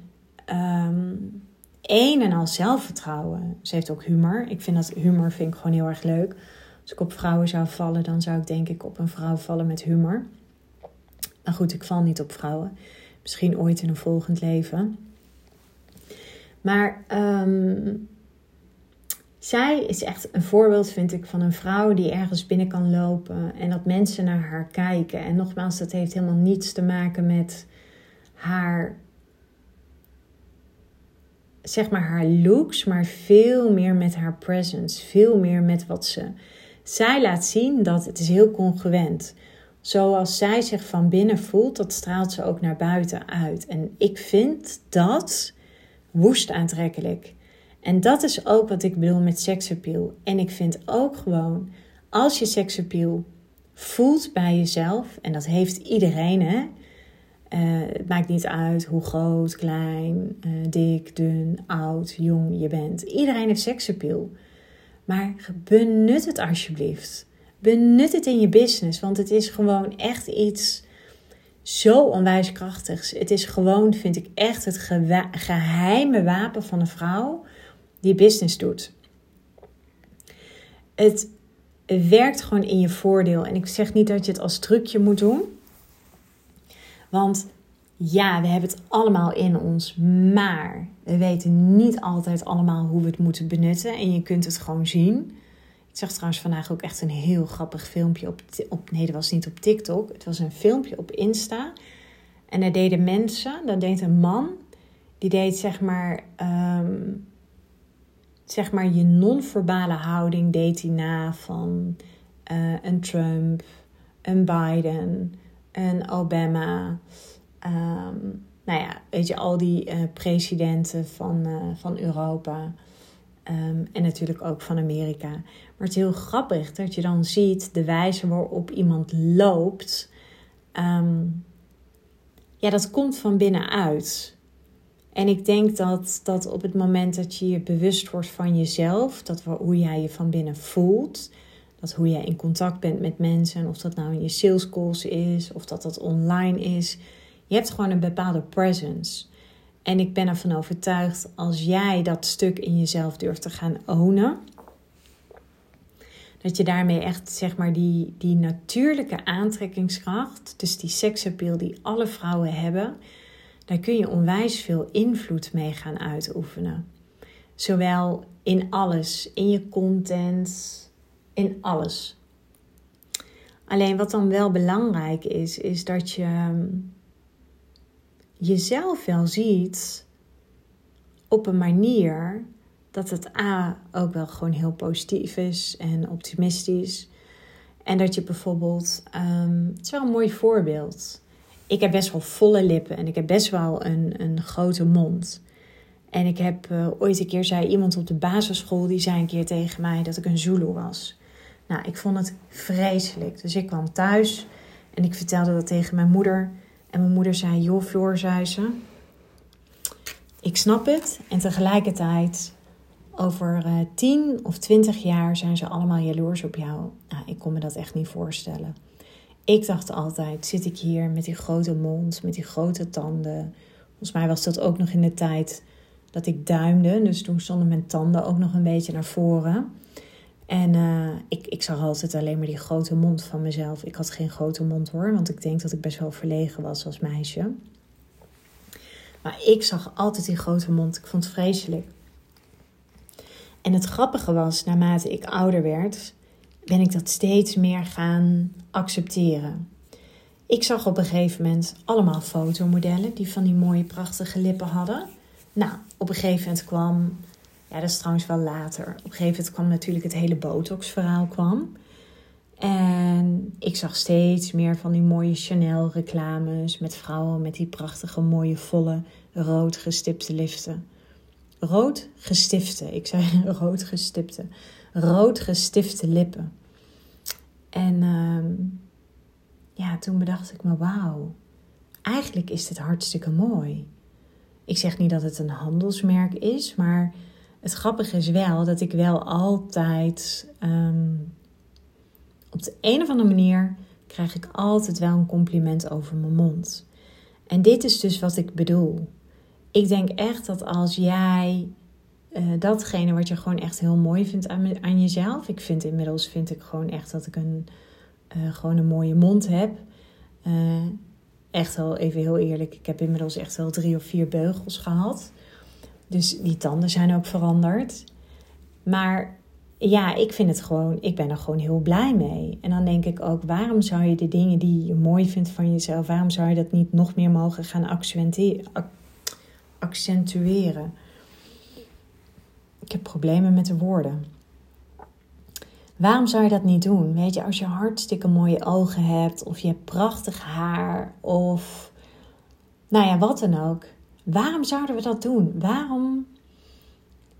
Speaker 1: Um, één en al zelfvertrouwen. Ze heeft ook humor. Ik vind dat humor vind ik gewoon heel erg leuk. Als ik op vrouwen zou vallen, dan zou ik denk ik op een vrouw vallen met humor. Maar goed, ik val niet op vrouwen. Misschien ooit in een volgend leven. Maar um, zij is echt een voorbeeld, vind ik, van een vrouw die ergens binnen kan lopen en dat mensen naar haar kijken. En nogmaals, dat heeft helemaal niets te maken met haar, zeg maar, haar looks, maar veel meer met haar presence. Veel meer met wat ze. Zij laat zien dat het is heel congruent zoals zij zich van binnen voelt, dat straalt ze ook naar buiten uit. En ik vind dat woest aantrekkelijk. En dat is ook wat ik bedoel met seksappeal. En ik vind ook gewoon, als je seksappeal voelt bij jezelf, en dat heeft iedereen, hè. Uh, het maakt niet uit hoe groot, klein, uh, dik, dun, oud, jong je bent. Iedereen heeft seksappeal. Maar benut het alsjeblieft. Benut het in je business, want het is gewoon echt iets zo onwijs krachtigs. Het is gewoon, vind ik, echt het geheime wapen van een vrouw die business doet. Het werkt gewoon in je voordeel. En ik zeg niet dat je het als trucje moet doen. Want ja, we hebben het allemaal in ons. Maar we weten niet altijd allemaal hoe we het moeten benutten. En je kunt het gewoon zien. Ik zag trouwens vandaag ook echt een heel grappig filmpje op, op nee, dat was niet op TikTok. Het was een filmpje op Insta. En daar deden mensen, dat deed een man, die deed zeg maar, um, zeg maar je non-verbale houding deed hij na van uh, een Trump, een Biden, een Obama. Um, nou ja, weet je, al die uh, presidenten van, uh, van Europa. Um, en natuurlijk ook van Amerika. Maar het is heel grappig dat je dan ziet de wijze waarop iemand loopt. Um, ja, dat komt van binnenuit. En ik denk dat, dat op het moment dat je je bewust wordt van jezelf, dat hoe jij je van binnen voelt, dat hoe jij in contact bent met mensen, of dat nou in je sales calls is, of dat dat online is, je hebt gewoon een bepaalde presence. En ik ben ervan overtuigd, als jij dat stuk in jezelf durft te gaan ownen, dat je daarmee echt, zeg maar, die, die natuurlijke aantrekkingskracht, dus die seksappeal die alle vrouwen hebben, daar kun je onwijs veel invloed mee gaan uitoefenen. Zowel in alles, in je content, in alles. Alleen wat dan wel belangrijk is, is dat je jezelf wel ziet op een manier dat het A ook wel gewoon heel positief is en optimistisch. En dat je bijvoorbeeld, um, het is wel een mooi voorbeeld. Ik heb best wel volle lippen en ik heb best wel een, een grote mond. En ik heb uh, ooit een keer, zei iemand op de basisschool, die zei een keer tegen mij dat ik een Zulu was. Nou, ik vond het vreselijk. Dus ik kwam thuis en ik vertelde dat tegen mijn moeder. En mijn moeder zei: Joh, Floor, zei ze. Ik snap het. En tegelijkertijd, over uh, 10 of 20 jaar zijn ze allemaal jaloers op jou. Nou, ik kon me dat echt niet voorstellen. Ik dacht altijd, zit ik hier met die grote mond, met die grote tanden. Volgens mij was dat ook nog in de tijd dat ik duimde. Dus toen stonden mijn tanden ook nog een beetje naar voren. En uh, ik, ik zag altijd alleen maar die grote mond van mezelf. Ik had geen grote mond hoor, want ik denk dat ik best wel verlegen was als meisje. Maar ik zag altijd die grote mond. Ik vond het vreselijk. En het grappige was, naarmate ik ouder werd, ben ik dat steeds meer gaan accepteren. Ik zag op een gegeven moment allemaal fotomodellen die van die mooie, prachtige lippen hadden. Nou, op een gegeven moment kwam, ja, dat is trouwens wel later. Op een gegeven moment kwam natuurlijk het hele Botox-verhaal kwam. En ik zag steeds meer van die mooie Chanel-reclames met vrouwen met die prachtige, mooie, volle, rood gestipte liften. Rood gestifte, ik zei rood gestipte. Rood gestifte lippen. En ehm, ja, toen bedacht ik me, wauw, eigenlijk is dit hartstikke mooi. Ik zeg niet dat het een handelsmerk is, maar het grappige is wel dat ik wel altijd ehm, op de een of andere manier krijg ik altijd wel een compliment over mijn mond. En dit is dus wat ik bedoel. Ik denk echt dat als jij uh, datgene wat je gewoon echt heel mooi vindt aan, aan jezelf. Ik vind inmiddels vind ik gewoon echt dat ik een, uh, gewoon een mooie mond heb. Uh, echt wel even heel eerlijk. Ik heb inmiddels echt wel drie of vier beugels gehad. Dus die tanden zijn ook veranderd. Maar ja, ik vind het gewoon, ik ben er gewoon heel blij mee. En dan denk ik ook, waarom zou je de dingen die je mooi vindt van jezelf, waarom zou je dat niet nog meer mogen gaan accentueren? Ik heb problemen met de woorden. Waarom zou je dat niet doen? Weet je, als je hartstikke mooie ogen hebt, of je hebt prachtig haar, of nou ja, wat dan ook. Waarom zouden we dat doen? Waarom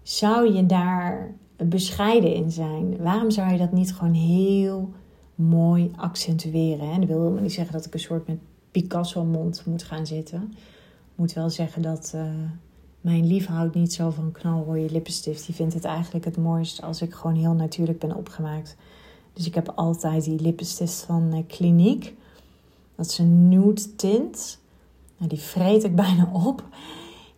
Speaker 1: zou je daar bescheiden in zijn? Waarom zou je dat niet gewoon heel mooi accentueren? En dat wil helemaal niet zeggen dat ik een soort met Picasso-mond moet gaan zitten. Ik moet wel zeggen dat uh, mijn lief houdt niet zo van knalrooie lippenstift. Die vindt het eigenlijk het mooist als ik gewoon heel natuurlijk ben opgemaakt. Dus ik heb altijd die lippenstift van uh, Clinique. Dat is een nude tint. Nou, die vreet ik bijna op.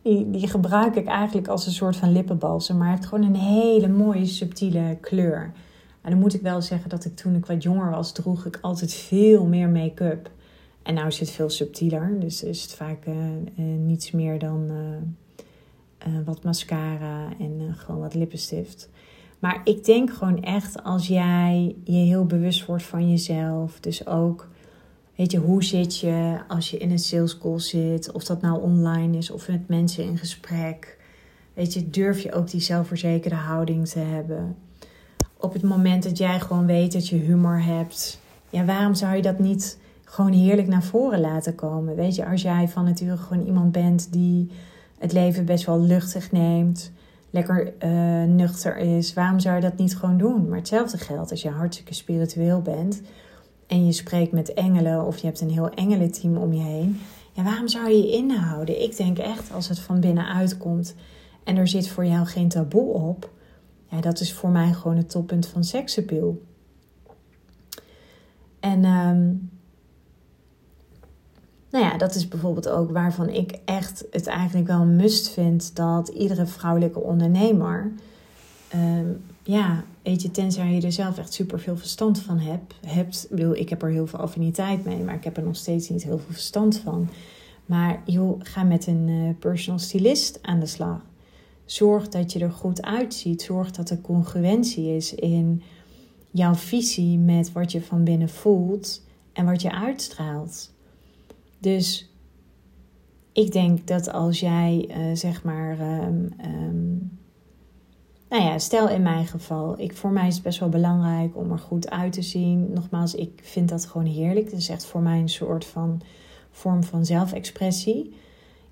Speaker 1: Die, die gebruik ik eigenlijk als een soort van lippenbalsem. Maar het heeft gewoon een hele mooie subtiele kleur. En dan moet ik wel zeggen dat ik toen ik wat jonger was, droeg ik altijd veel meer make-up. En nu is het veel subtieler. Dus is het vaak uh, uh, niets meer dan uh, wat mascara en gewoon wat lippenstift. Maar ik denk gewoon echt als jij je heel bewust wordt van jezelf. Dus ook Weet je, hoe zit je als je in een sales call zit? Of dat nou online is of met mensen in gesprek. Weet je, durf je ook die zelfverzekerde houding te hebben? Op het moment dat jij gewoon weet dat je humor hebt, ja, waarom zou je dat niet gewoon heerlijk naar voren laten komen? Weet je, als jij van nature gewoon iemand bent die het leven best wel luchtig neemt, lekker uh, nuchter is, waarom zou je dat niet gewoon doen? Maar hetzelfde geldt als je hartstikke spiritueel bent en je spreekt met engelen of je hebt een heel engelenteam om je heen. Ja, waarom zou je je inhouden? Ik denk echt als het van binnenuit komt en er zit voor jou geen taboe op. Ja, dat is voor mij gewoon het toppunt van seksappeal. En um, nou ja, dat is bijvoorbeeld ook waarvan ik echt het eigenlijk wel must vind dat iedere vrouwelijke ondernemer um, ja, weet je, tenzij je er zelf echt super veel verstand van hebt. hebt ik ik heb er heel veel affiniteit mee, maar ik heb er nog steeds niet heel veel verstand van. Maar joh, ga met een uh, personal stylist aan de slag. Zorg dat je er goed uitziet. Zorg dat er congruentie is in jouw visie met wat je van binnen voelt en wat je uitstraalt. Dus ik denk dat als jij uh, zeg maar um, um, nou ja, stel in mijn geval, ik, voor mij is het best wel belangrijk om er goed uit te zien. Nogmaals, ik vind dat gewoon heerlijk. Het is echt voor mij een soort van vorm van zelfexpressie.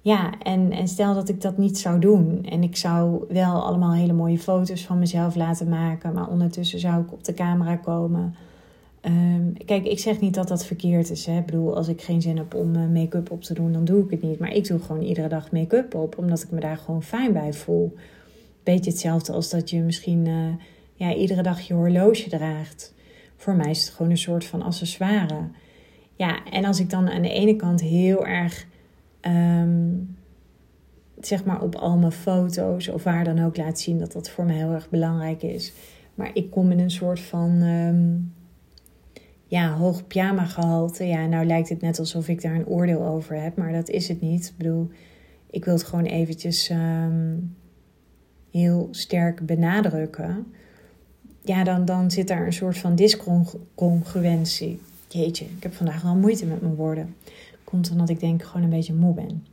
Speaker 1: Ja, en, en stel dat ik dat niet zou doen en ik zou wel allemaal hele mooie foto's van mezelf laten maken, maar ondertussen zou ik op de camera komen. Um, kijk, ik zeg niet dat dat verkeerd is. Hè? Ik bedoel, als ik geen zin heb om uh, make-up op te doen, dan doe ik het niet. Maar ik doe gewoon iedere dag make-up op, omdat ik me daar gewoon fijn bij voel beetje hetzelfde als dat je misschien uh, ja, iedere dag je horloge draagt. Voor mij is het gewoon een soort van accessoire. Ja, en als ik dan aan de ene kant heel erg, ehm, zeg maar op al mijn foto's of waar dan ook laat zien dat dat voor mij heel erg belangrijk is. Maar ik kom in een soort van um, ja, hoog pyjama gehalte. Ja, nou lijkt het net alsof ik daar een oordeel over heb, maar dat is het niet. Ik bedoel, ik wil het gewoon eventjes ehm, heel sterk benadrukken. Ja, dan, dan zit daar een soort van discongruentie. Jeetje, ik heb vandaag wel moeite met mijn woorden. Komt omdat ik denk gewoon een beetje moe ben.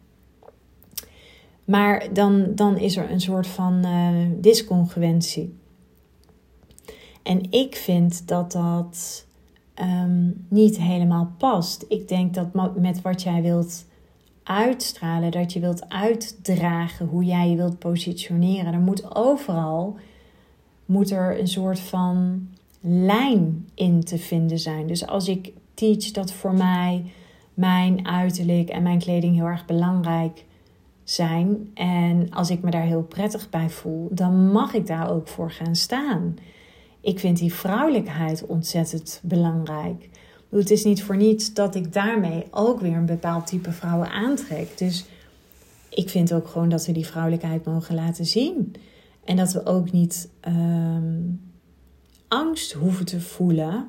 Speaker 1: Maar dan, dan is er een soort van uh, discongruentie. En ik vind dat dat ehm, niet helemaal past. Ik denk dat met wat jij wilt uitstralen, dat je wilt uitdragen, hoe jij je wilt positioneren, er moet overal moet er een soort van lijn in te vinden zijn. Dus als ik teach dat voor mij mijn uiterlijk en mijn kleding heel erg belangrijk zijn en als ik me daar heel prettig bij voel, dan mag ik daar ook voor gaan staan. Ik vind die vrouwelijkheid ontzettend belangrijk. Het is niet voor niets dat ik daarmee ook weer een bepaald type vrouwen aantrek. Dus ik vind ook gewoon dat we die vrouwelijkheid mogen laten zien. En dat we ook niet ehm, angst hoeven te voelen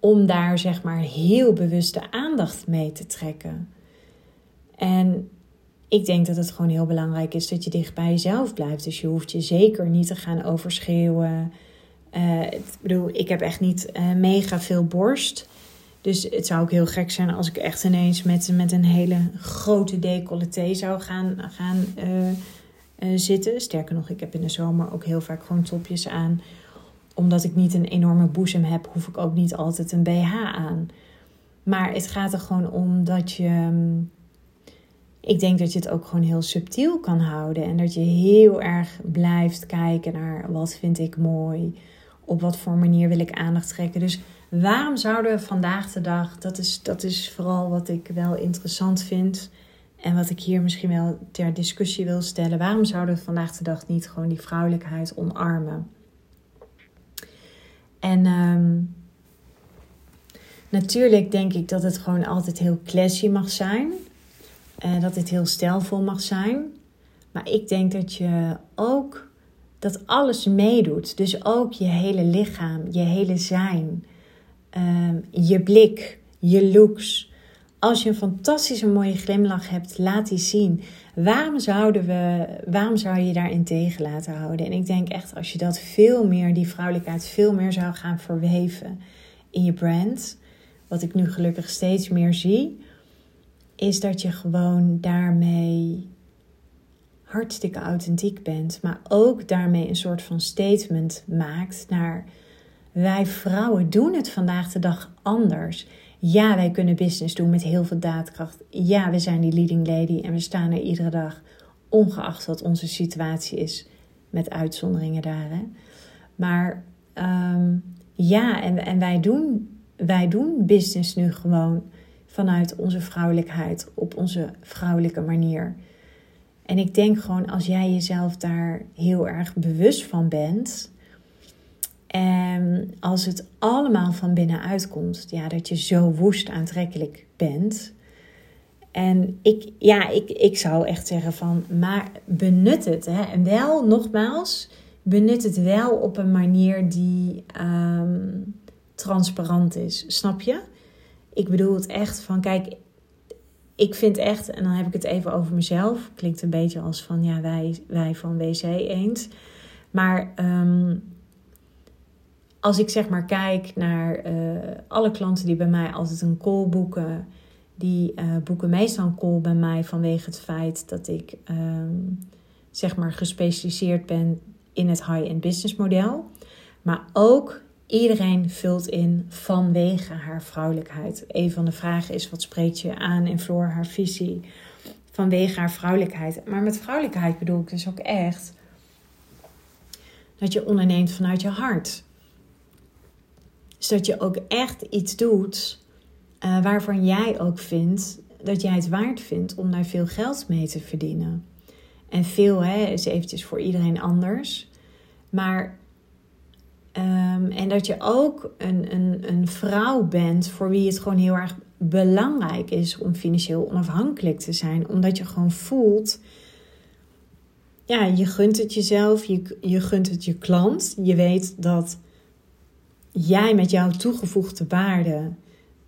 Speaker 1: om daar zeg maar heel bewuste aandacht mee te trekken. En ik denk dat het gewoon heel belangrijk is dat je dicht bij jezelf blijft. Dus je hoeft je zeker niet te gaan overschreeuwen. Uh, ik bedoel, ik heb echt niet uh, mega veel borst. Dus het zou ook heel gek zijn als ik echt ineens met, met een hele grote decolleté zou gaan, gaan uh, zitten. Sterker nog, ik heb in de zomer ook heel vaak gewoon topjes aan. Omdat ik niet een enorme boezem heb, hoef ik ook niet altijd een BH aan. Maar het gaat er gewoon om dat je. Mm, ik denk dat je het ook gewoon heel subtiel kan houden. En dat je heel erg blijft kijken naar wat vind ik mooi. Op wat voor manier wil ik aandacht trekken. Dus Waarom zouden we vandaag de dag, dat is, dat is vooral wat ik wel interessant vind en wat ik hier misschien wel ter discussie wil stellen, waarom zouden we vandaag de dag niet gewoon die vrouwelijkheid omarmen? En ehm, natuurlijk denk ik dat het gewoon altijd heel classy mag zijn. En dat het heel stijlvol mag zijn. Maar ik denk dat je ook dat alles meedoet. Dus ook je hele lichaam, je hele zijn. Ehm, je blik, je looks. Als je een fantastische mooie glimlach hebt, laat die zien. Waarom, zouden we, waarom zou je daarin tegen laten houden? En ik denk echt, als je dat veel meer, die vrouwelijkheid, veel meer zou gaan verweven in je brand, wat ik nu gelukkig steeds meer zie, is dat je gewoon daarmee hartstikke authentiek bent, maar ook daarmee een soort van statement maakt naar wij vrouwen doen het vandaag de dag anders. Ja, wij kunnen business doen met heel veel daadkracht. Ja, we zijn die leading lady en we staan er iedere dag, ongeacht wat onze situatie is, met uitzonderingen daar. Hè? Maar um, ja, en, en wij, doen, wij doen business nu gewoon vanuit onze vrouwelijkheid, op onze vrouwelijke manier. En ik denk gewoon als jij jezelf daar heel erg bewust van bent, en als het allemaal van binnenuit komt, ja, dat je zo woest aantrekkelijk bent. En ik, ja, ik, ik zou echt zeggen van, maar benut het. Hè? En wel, nogmaals, benut het wel op een manier die ehm, transparant is. Snap je? Ik bedoel het echt van, kijk, ik vind echt, en dan heb ik het even over mezelf. Klinkt een beetje als van, ja, wij, wij van WC eens. Maar um, als ik zeg maar kijk naar eh, alle klanten die bij mij altijd een call boeken, die uh, boeken meestal een call bij mij vanwege het feit dat ik ehm, zeg maar gespecialiseerd ben in het high-end business model. Maar ook iedereen vult in vanwege haar vrouwelijkheid. Een van de vragen is: wat spreekt je aan in Floor haar visie? Vanwege haar vrouwelijkheid. Maar met vrouwelijkheid bedoel ik dus ook echt dat je onderneemt vanuit je hart zodat je ook echt iets doet uh, waarvan jij ook vindt dat jij het waard vindt om daar veel geld mee te verdienen. En veel hè, is eventjes voor iedereen anders. Maar ehm, en dat je ook een, een, een vrouw bent voor wie het gewoon heel erg belangrijk is om financieel onafhankelijk te zijn. Omdat je gewoon voelt, ja, je gunt het jezelf, je, je gunt het je klant. Je weet dat jij met jouw toegevoegde waarde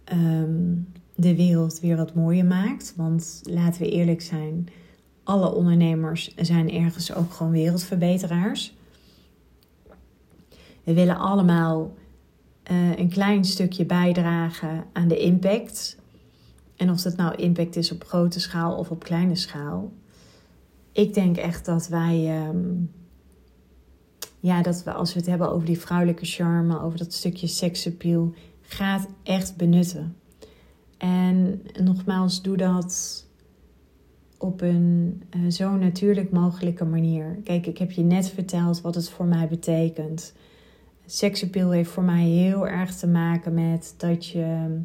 Speaker 1: ehm, de wereld weer wat mooier maakt. Want laten we eerlijk zijn, alle ondernemers zijn ergens ook gewoon wereldverbeteraars. We willen allemaal uh, een klein stukje bijdragen aan de impact. En of dat nou impact is op grote schaal of op kleine schaal. Ik denk echt dat wij, um, ja, dat we als we het hebben over die vrouwelijke charme, over dat stukje seksappeal, gaat echt benutten. En nogmaals, doe dat op een uh, zo natuurlijk mogelijke manier. Kijk, ik heb je net verteld wat het voor mij betekent. Seksappeal heeft voor mij heel erg te maken met dat je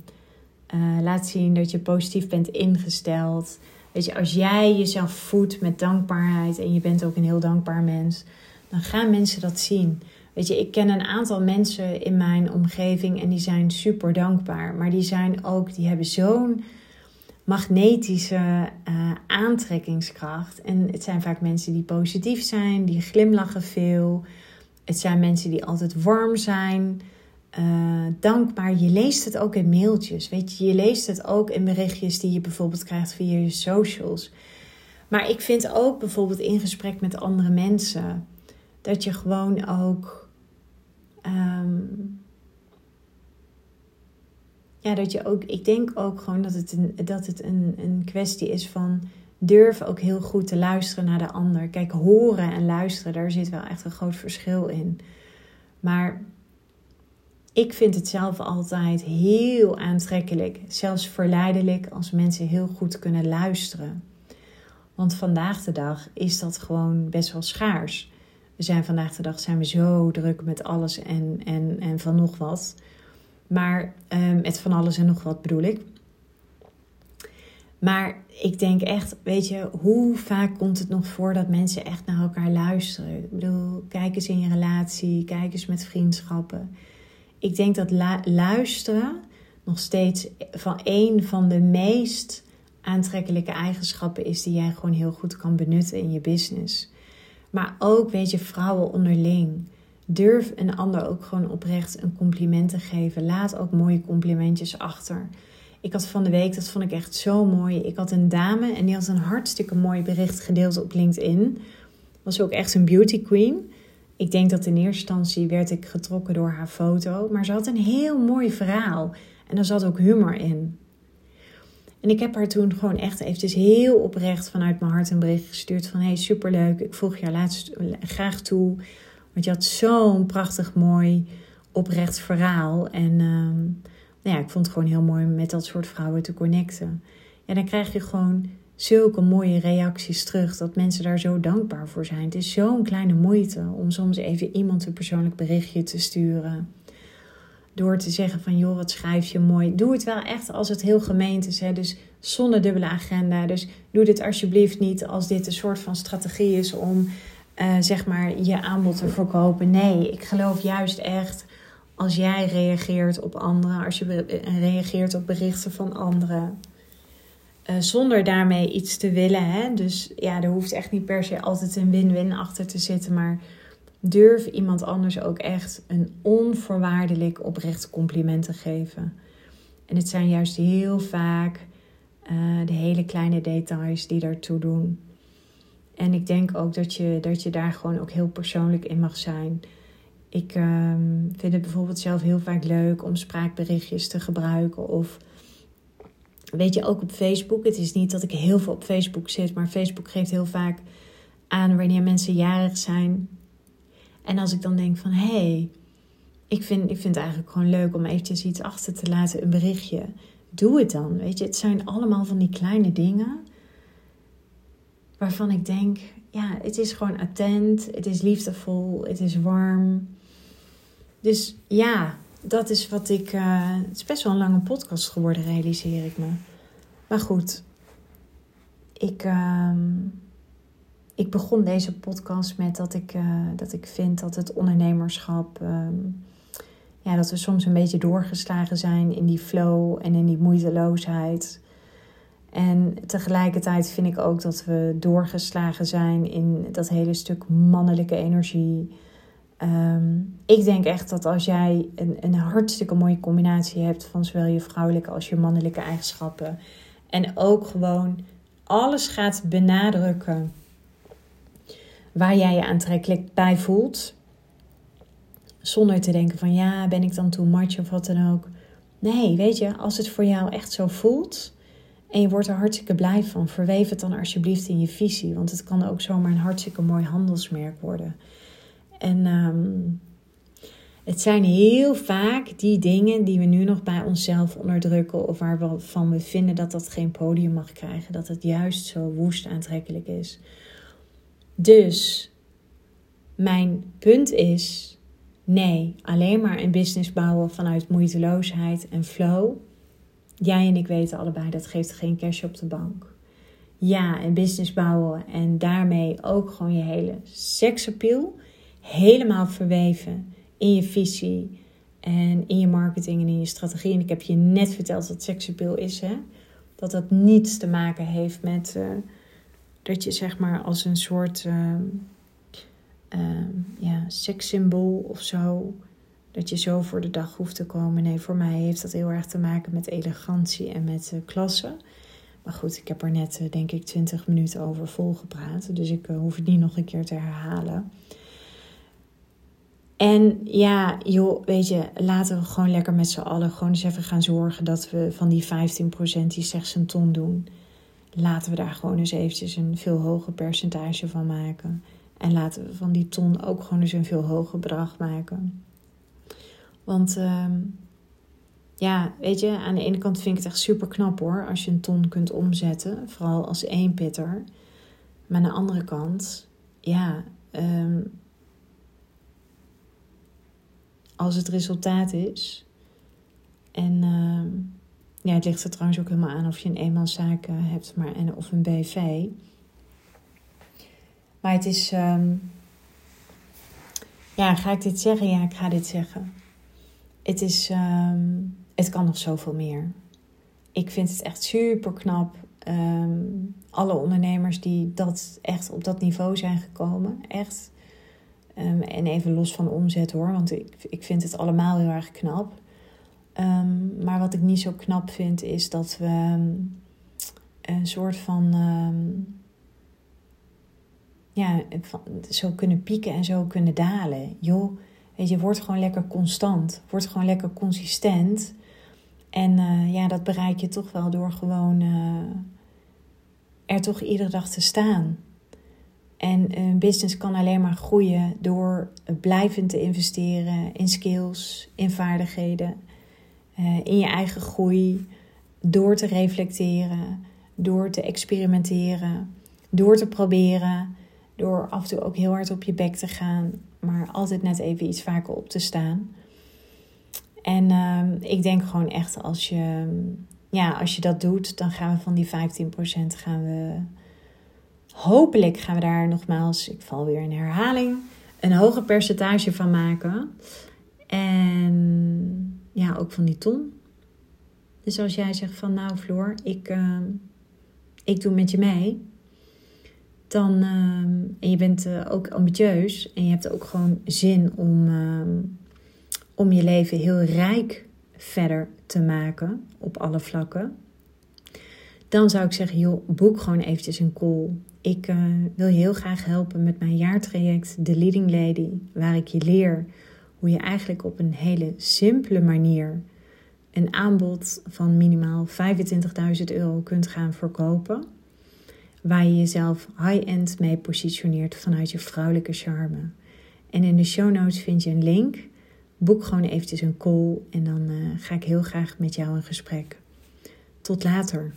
Speaker 1: uh, laat zien dat je positief bent ingesteld. Weet je, als jij jezelf voedt met dankbaarheid en je bent ook een heel dankbaar mens, dan gaan mensen dat zien. Weet je, ik ken een aantal mensen in mijn omgeving en die zijn super dankbaar. Maar die zijn ook, die hebben zo'n magnetische uh, aantrekkingskracht. En het zijn vaak mensen die positief zijn, die glimlachen veel. Het zijn mensen die altijd warm zijn, uh, dankbaar. Je leest het ook in mailtjes, weet je. Je leest het ook in berichtjes die je bijvoorbeeld krijgt via je socials. Maar ik vind ook bijvoorbeeld in gesprek met andere mensen dat je gewoon ook. Um, ja, dat je ook. Ik denk ook gewoon dat het een, dat het een, een kwestie is van. Durf ook heel goed te luisteren naar de ander. Kijk, horen en luisteren, daar zit wel echt een groot verschil in. Maar ik vind het zelf altijd heel aantrekkelijk, zelfs verleidelijk, als mensen heel goed kunnen luisteren. Want vandaag de dag is dat gewoon best wel schaars. We zijn vandaag de dag zijn we zo druk met alles en, en, en van nog wat. Maar met van alles en nog wat bedoel ik. Maar ik denk echt, weet je, hoe vaak komt het nog voor dat mensen echt naar elkaar luisteren? Ik bedoel, kijk eens in je relatie, kijk eens met vriendschappen ik denk dat luisteren nog steeds van een van de meest aantrekkelijke eigenschappen is die jij gewoon heel goed kan benutten in je business. Maar ook, weet je, vrouwen onderling. Durf een ander ook gewoon oprecht een compliment te geven. Laat ook mooie complimentjes achter. Ik had van de week, dat vond ik echt zo mooi. Ik had een dame en die had een hartstikke mooi bericht gedeeld op LinkedIn. Was ook echt een beauty queen. Ik denk dat in eerste instantie werd ik getrokken door haar foto. Maar ze had een heel mooi verhaal. En er zat ook humor in. En ik heb haar toen gewoon echt eventjes heel oprecht vanuit mijn hart een bericht gestuurd van... Hey, superleuk, ik volg jou laatst graag toe. Want je had zo'n prachtig mooi oprecht verhaal. En uh, nou ja, ik vond het gewoon heel mooi met dat soort vrouwen te connecten. En dan krijg je gewoon zulke mooie reacties terug. Dat mensen daar zo dankbaar voor zijn. Het is zo'n kleine moeite om soms even iemand een persoonlijk berichtje te sturen. Door te zeggen van joh, wat schrijf je mooi. Doe het wel echt als het heel gemeend is. Hè? Dus zonder dubbele agenda. Dus doe dit alsjeblieft niet als dit een soort van strategie is om uh, zeg maar je aanbod te verkopen. Nee, ik geloof juist echt als jij reageert op anderen. Als je reageert op berichten van anderen uh, zonder daarmee iets te willen. Hè? Dus ja, er hoeft echt niet per se altijd een win-win achter te zitten. Maar durf iemand anders ook echt een onvoorwaardelijk oprecht compliment te geven. En het zijn juist heel vaak uh, de hele kleine details die daartoe doen. En ik denk ook dat je, dat je daar gewoon ook heel persoonlijk in mag zijn. Ik um, vind het bijvoorbeeld zelf heel vaak leuk om spraakberichtjes te gebruiken of Weet je, ook op Facebook. Het is niet dat ik heel veel op Facebook zit, maar Facebook geeft heel vaak aan wanneer mensen jarig zijn. En als ik dan denk van hé, hey, ik, vind, ik vind het eigenlijk gewoon leuk om eventjes iets achter te laten, een berichtje. Doe het dan. Weet je, het zijn allemaal van die kleine dingen waarvan ik denk, ja, het is gewoon attent, het is liefdevol, het is warm. Dus ja, dat is wat ik. Uh, het is best wel een lange podcast geworden, realiseer ik me. Maar goed, ik. Uh, ik begon deze podcast met dat ik, uh, dat ik vind dat het ondernemerschap. Um, ja, dat we soms een beetje doorgeslagen zijn in die flow en in die moeiteloosheid. En tegelijkertijd vind ik ook dat we doorgeslagen zijn in dat hele stuk mannelijke energie. Um, ik denk echt dat als jij een, een hartstikke mooie combinatie hebt van zowel je vrouwelijke als je mannelijke eigenschappen. En ook gewoon alles gaat benadrukken waar jij je aantrekkelijk bij voelt. Zonder te denken van ja, ben ik dan too much of wat dan ook. Nee, weet je, als het voor jou echt zo voelt en je wordt er hartstikke blij van, verweef het dan alsjeblieft in je visie. Want het kan ook zomaar een hartstikke mooi handelsmerk worden. En um, het zijn heel vaak die dingen die we nu nog bij onszelf onderdrukken. Of waarvan we vinden dat dat geen podium mag krijgen. Dat het juist zo woest aantrekkelijk is. Dus mijn punt is: nee, alleen maar een business bouwen vanuit moeiteloosheid en flow. Jij en ik weten allebei dat geeft geen cash op de bank. Ja, een business bouwen en daarmee ook gewoon je hele seksappeal helemaal verweven in je visie en in je marketing en in je strategie. En ik heb je net verteld wat seksappeal is, hè? Dat dat niets te maken heeft met uh, dat je zeg maar als een soort uh, ja, sekssymbool of zo, dat je zo voor de dag hoeft te komen. Nee, voor mij heeft dat heel erg te maken met elegantie en met klasse. Maar goed, ik heb er net denk ik 20 minuten over volgepraat. Dus ik hoef het niet nog een keer te herhalen. En ja, joh, weet je, laten we gewoon lekker met z'n allen gewoon eens even gaan zorgen dat we van die 15% die slechts een ton doen, laten we daar gewoon eens eventjes een veel hoger percentage van maken. En laten we van die ton ook gewoon eens een veel hoger bedrag maken. Want uh, ja, weet je, aan de ene kant vind ik het echt super knap hoor, als je een ton kunt omzetten, vooral als één pitter. Maar aan de andere kant, ja, um, als het resultaat is. En uh, ja, het ligt er trouwens ook helemaal aan of je een eenmanszaak hebt maar, en, of een BV. Maar het is. Um, ja, ga ik dit zeggen? Ja, ik ga dit zeggen. Het is. Um, het kan nog zoveel meer. Ik vind het echt super knap. Alle ondernemers die dat echt op dat niveau zijn gekomen. Echt. Ehm, en even los van omzet hoor, want ik, ik vind het allemaal heel erg knap. Um, maar wat ik niet zo knap vind, is dat we um, een soort van. ja, zo kunnen pieken en zo kunnen dalen. Joh, weet je, word gewoon lekker constant. Word gewoon lekker consistent. En uh, ja, dat bereik je toch wel door gewoon uh, er toch iedere dag te staan. En een business kan alleen maar groeien door blijvend te investeren in skills, in vaardigheden, eh, in je eigen groei, door te reflecteren, door te experimenteren, door te proberen, door af en toe ook heel hard op je bek te gaan, maar altijd net even iets vaker op te staan. En uh, ik denk gewoon echt als je, ja, als je dat doet, dan gaan we van die 15% gaan we hopelijk gaan we daar nogmaals, ik val weer in herhaling, een hoger percentage van maken. En ja, ook van die ton. Dus als jij zegt van nou Floor, ik, uh, ik doe met je mee. Dan, uh, en je bent uh, ook ambitieus en je hebt ook gewoon zin om, om je leven heel rijk verder te maken op alle vlakken. Dan zou ik zeggen, joh, boek gewoon eventjes een call. Ik uh, wil je heel graag helpen met mijn jaartraject The Leading Lady, waar ik je leer hoe je eigenlijk op een hele simpele manier een aanbod van minimaal 25.000 euro kunt gaan verkopen. Waar je jezelf high-end mee positioneert vanuit je vrouwelijke charme. En in de show notes vind je een link. Boek gewoon eventjes een call en dan uh, ga ik heel graag met jou in gesprek. Tot later.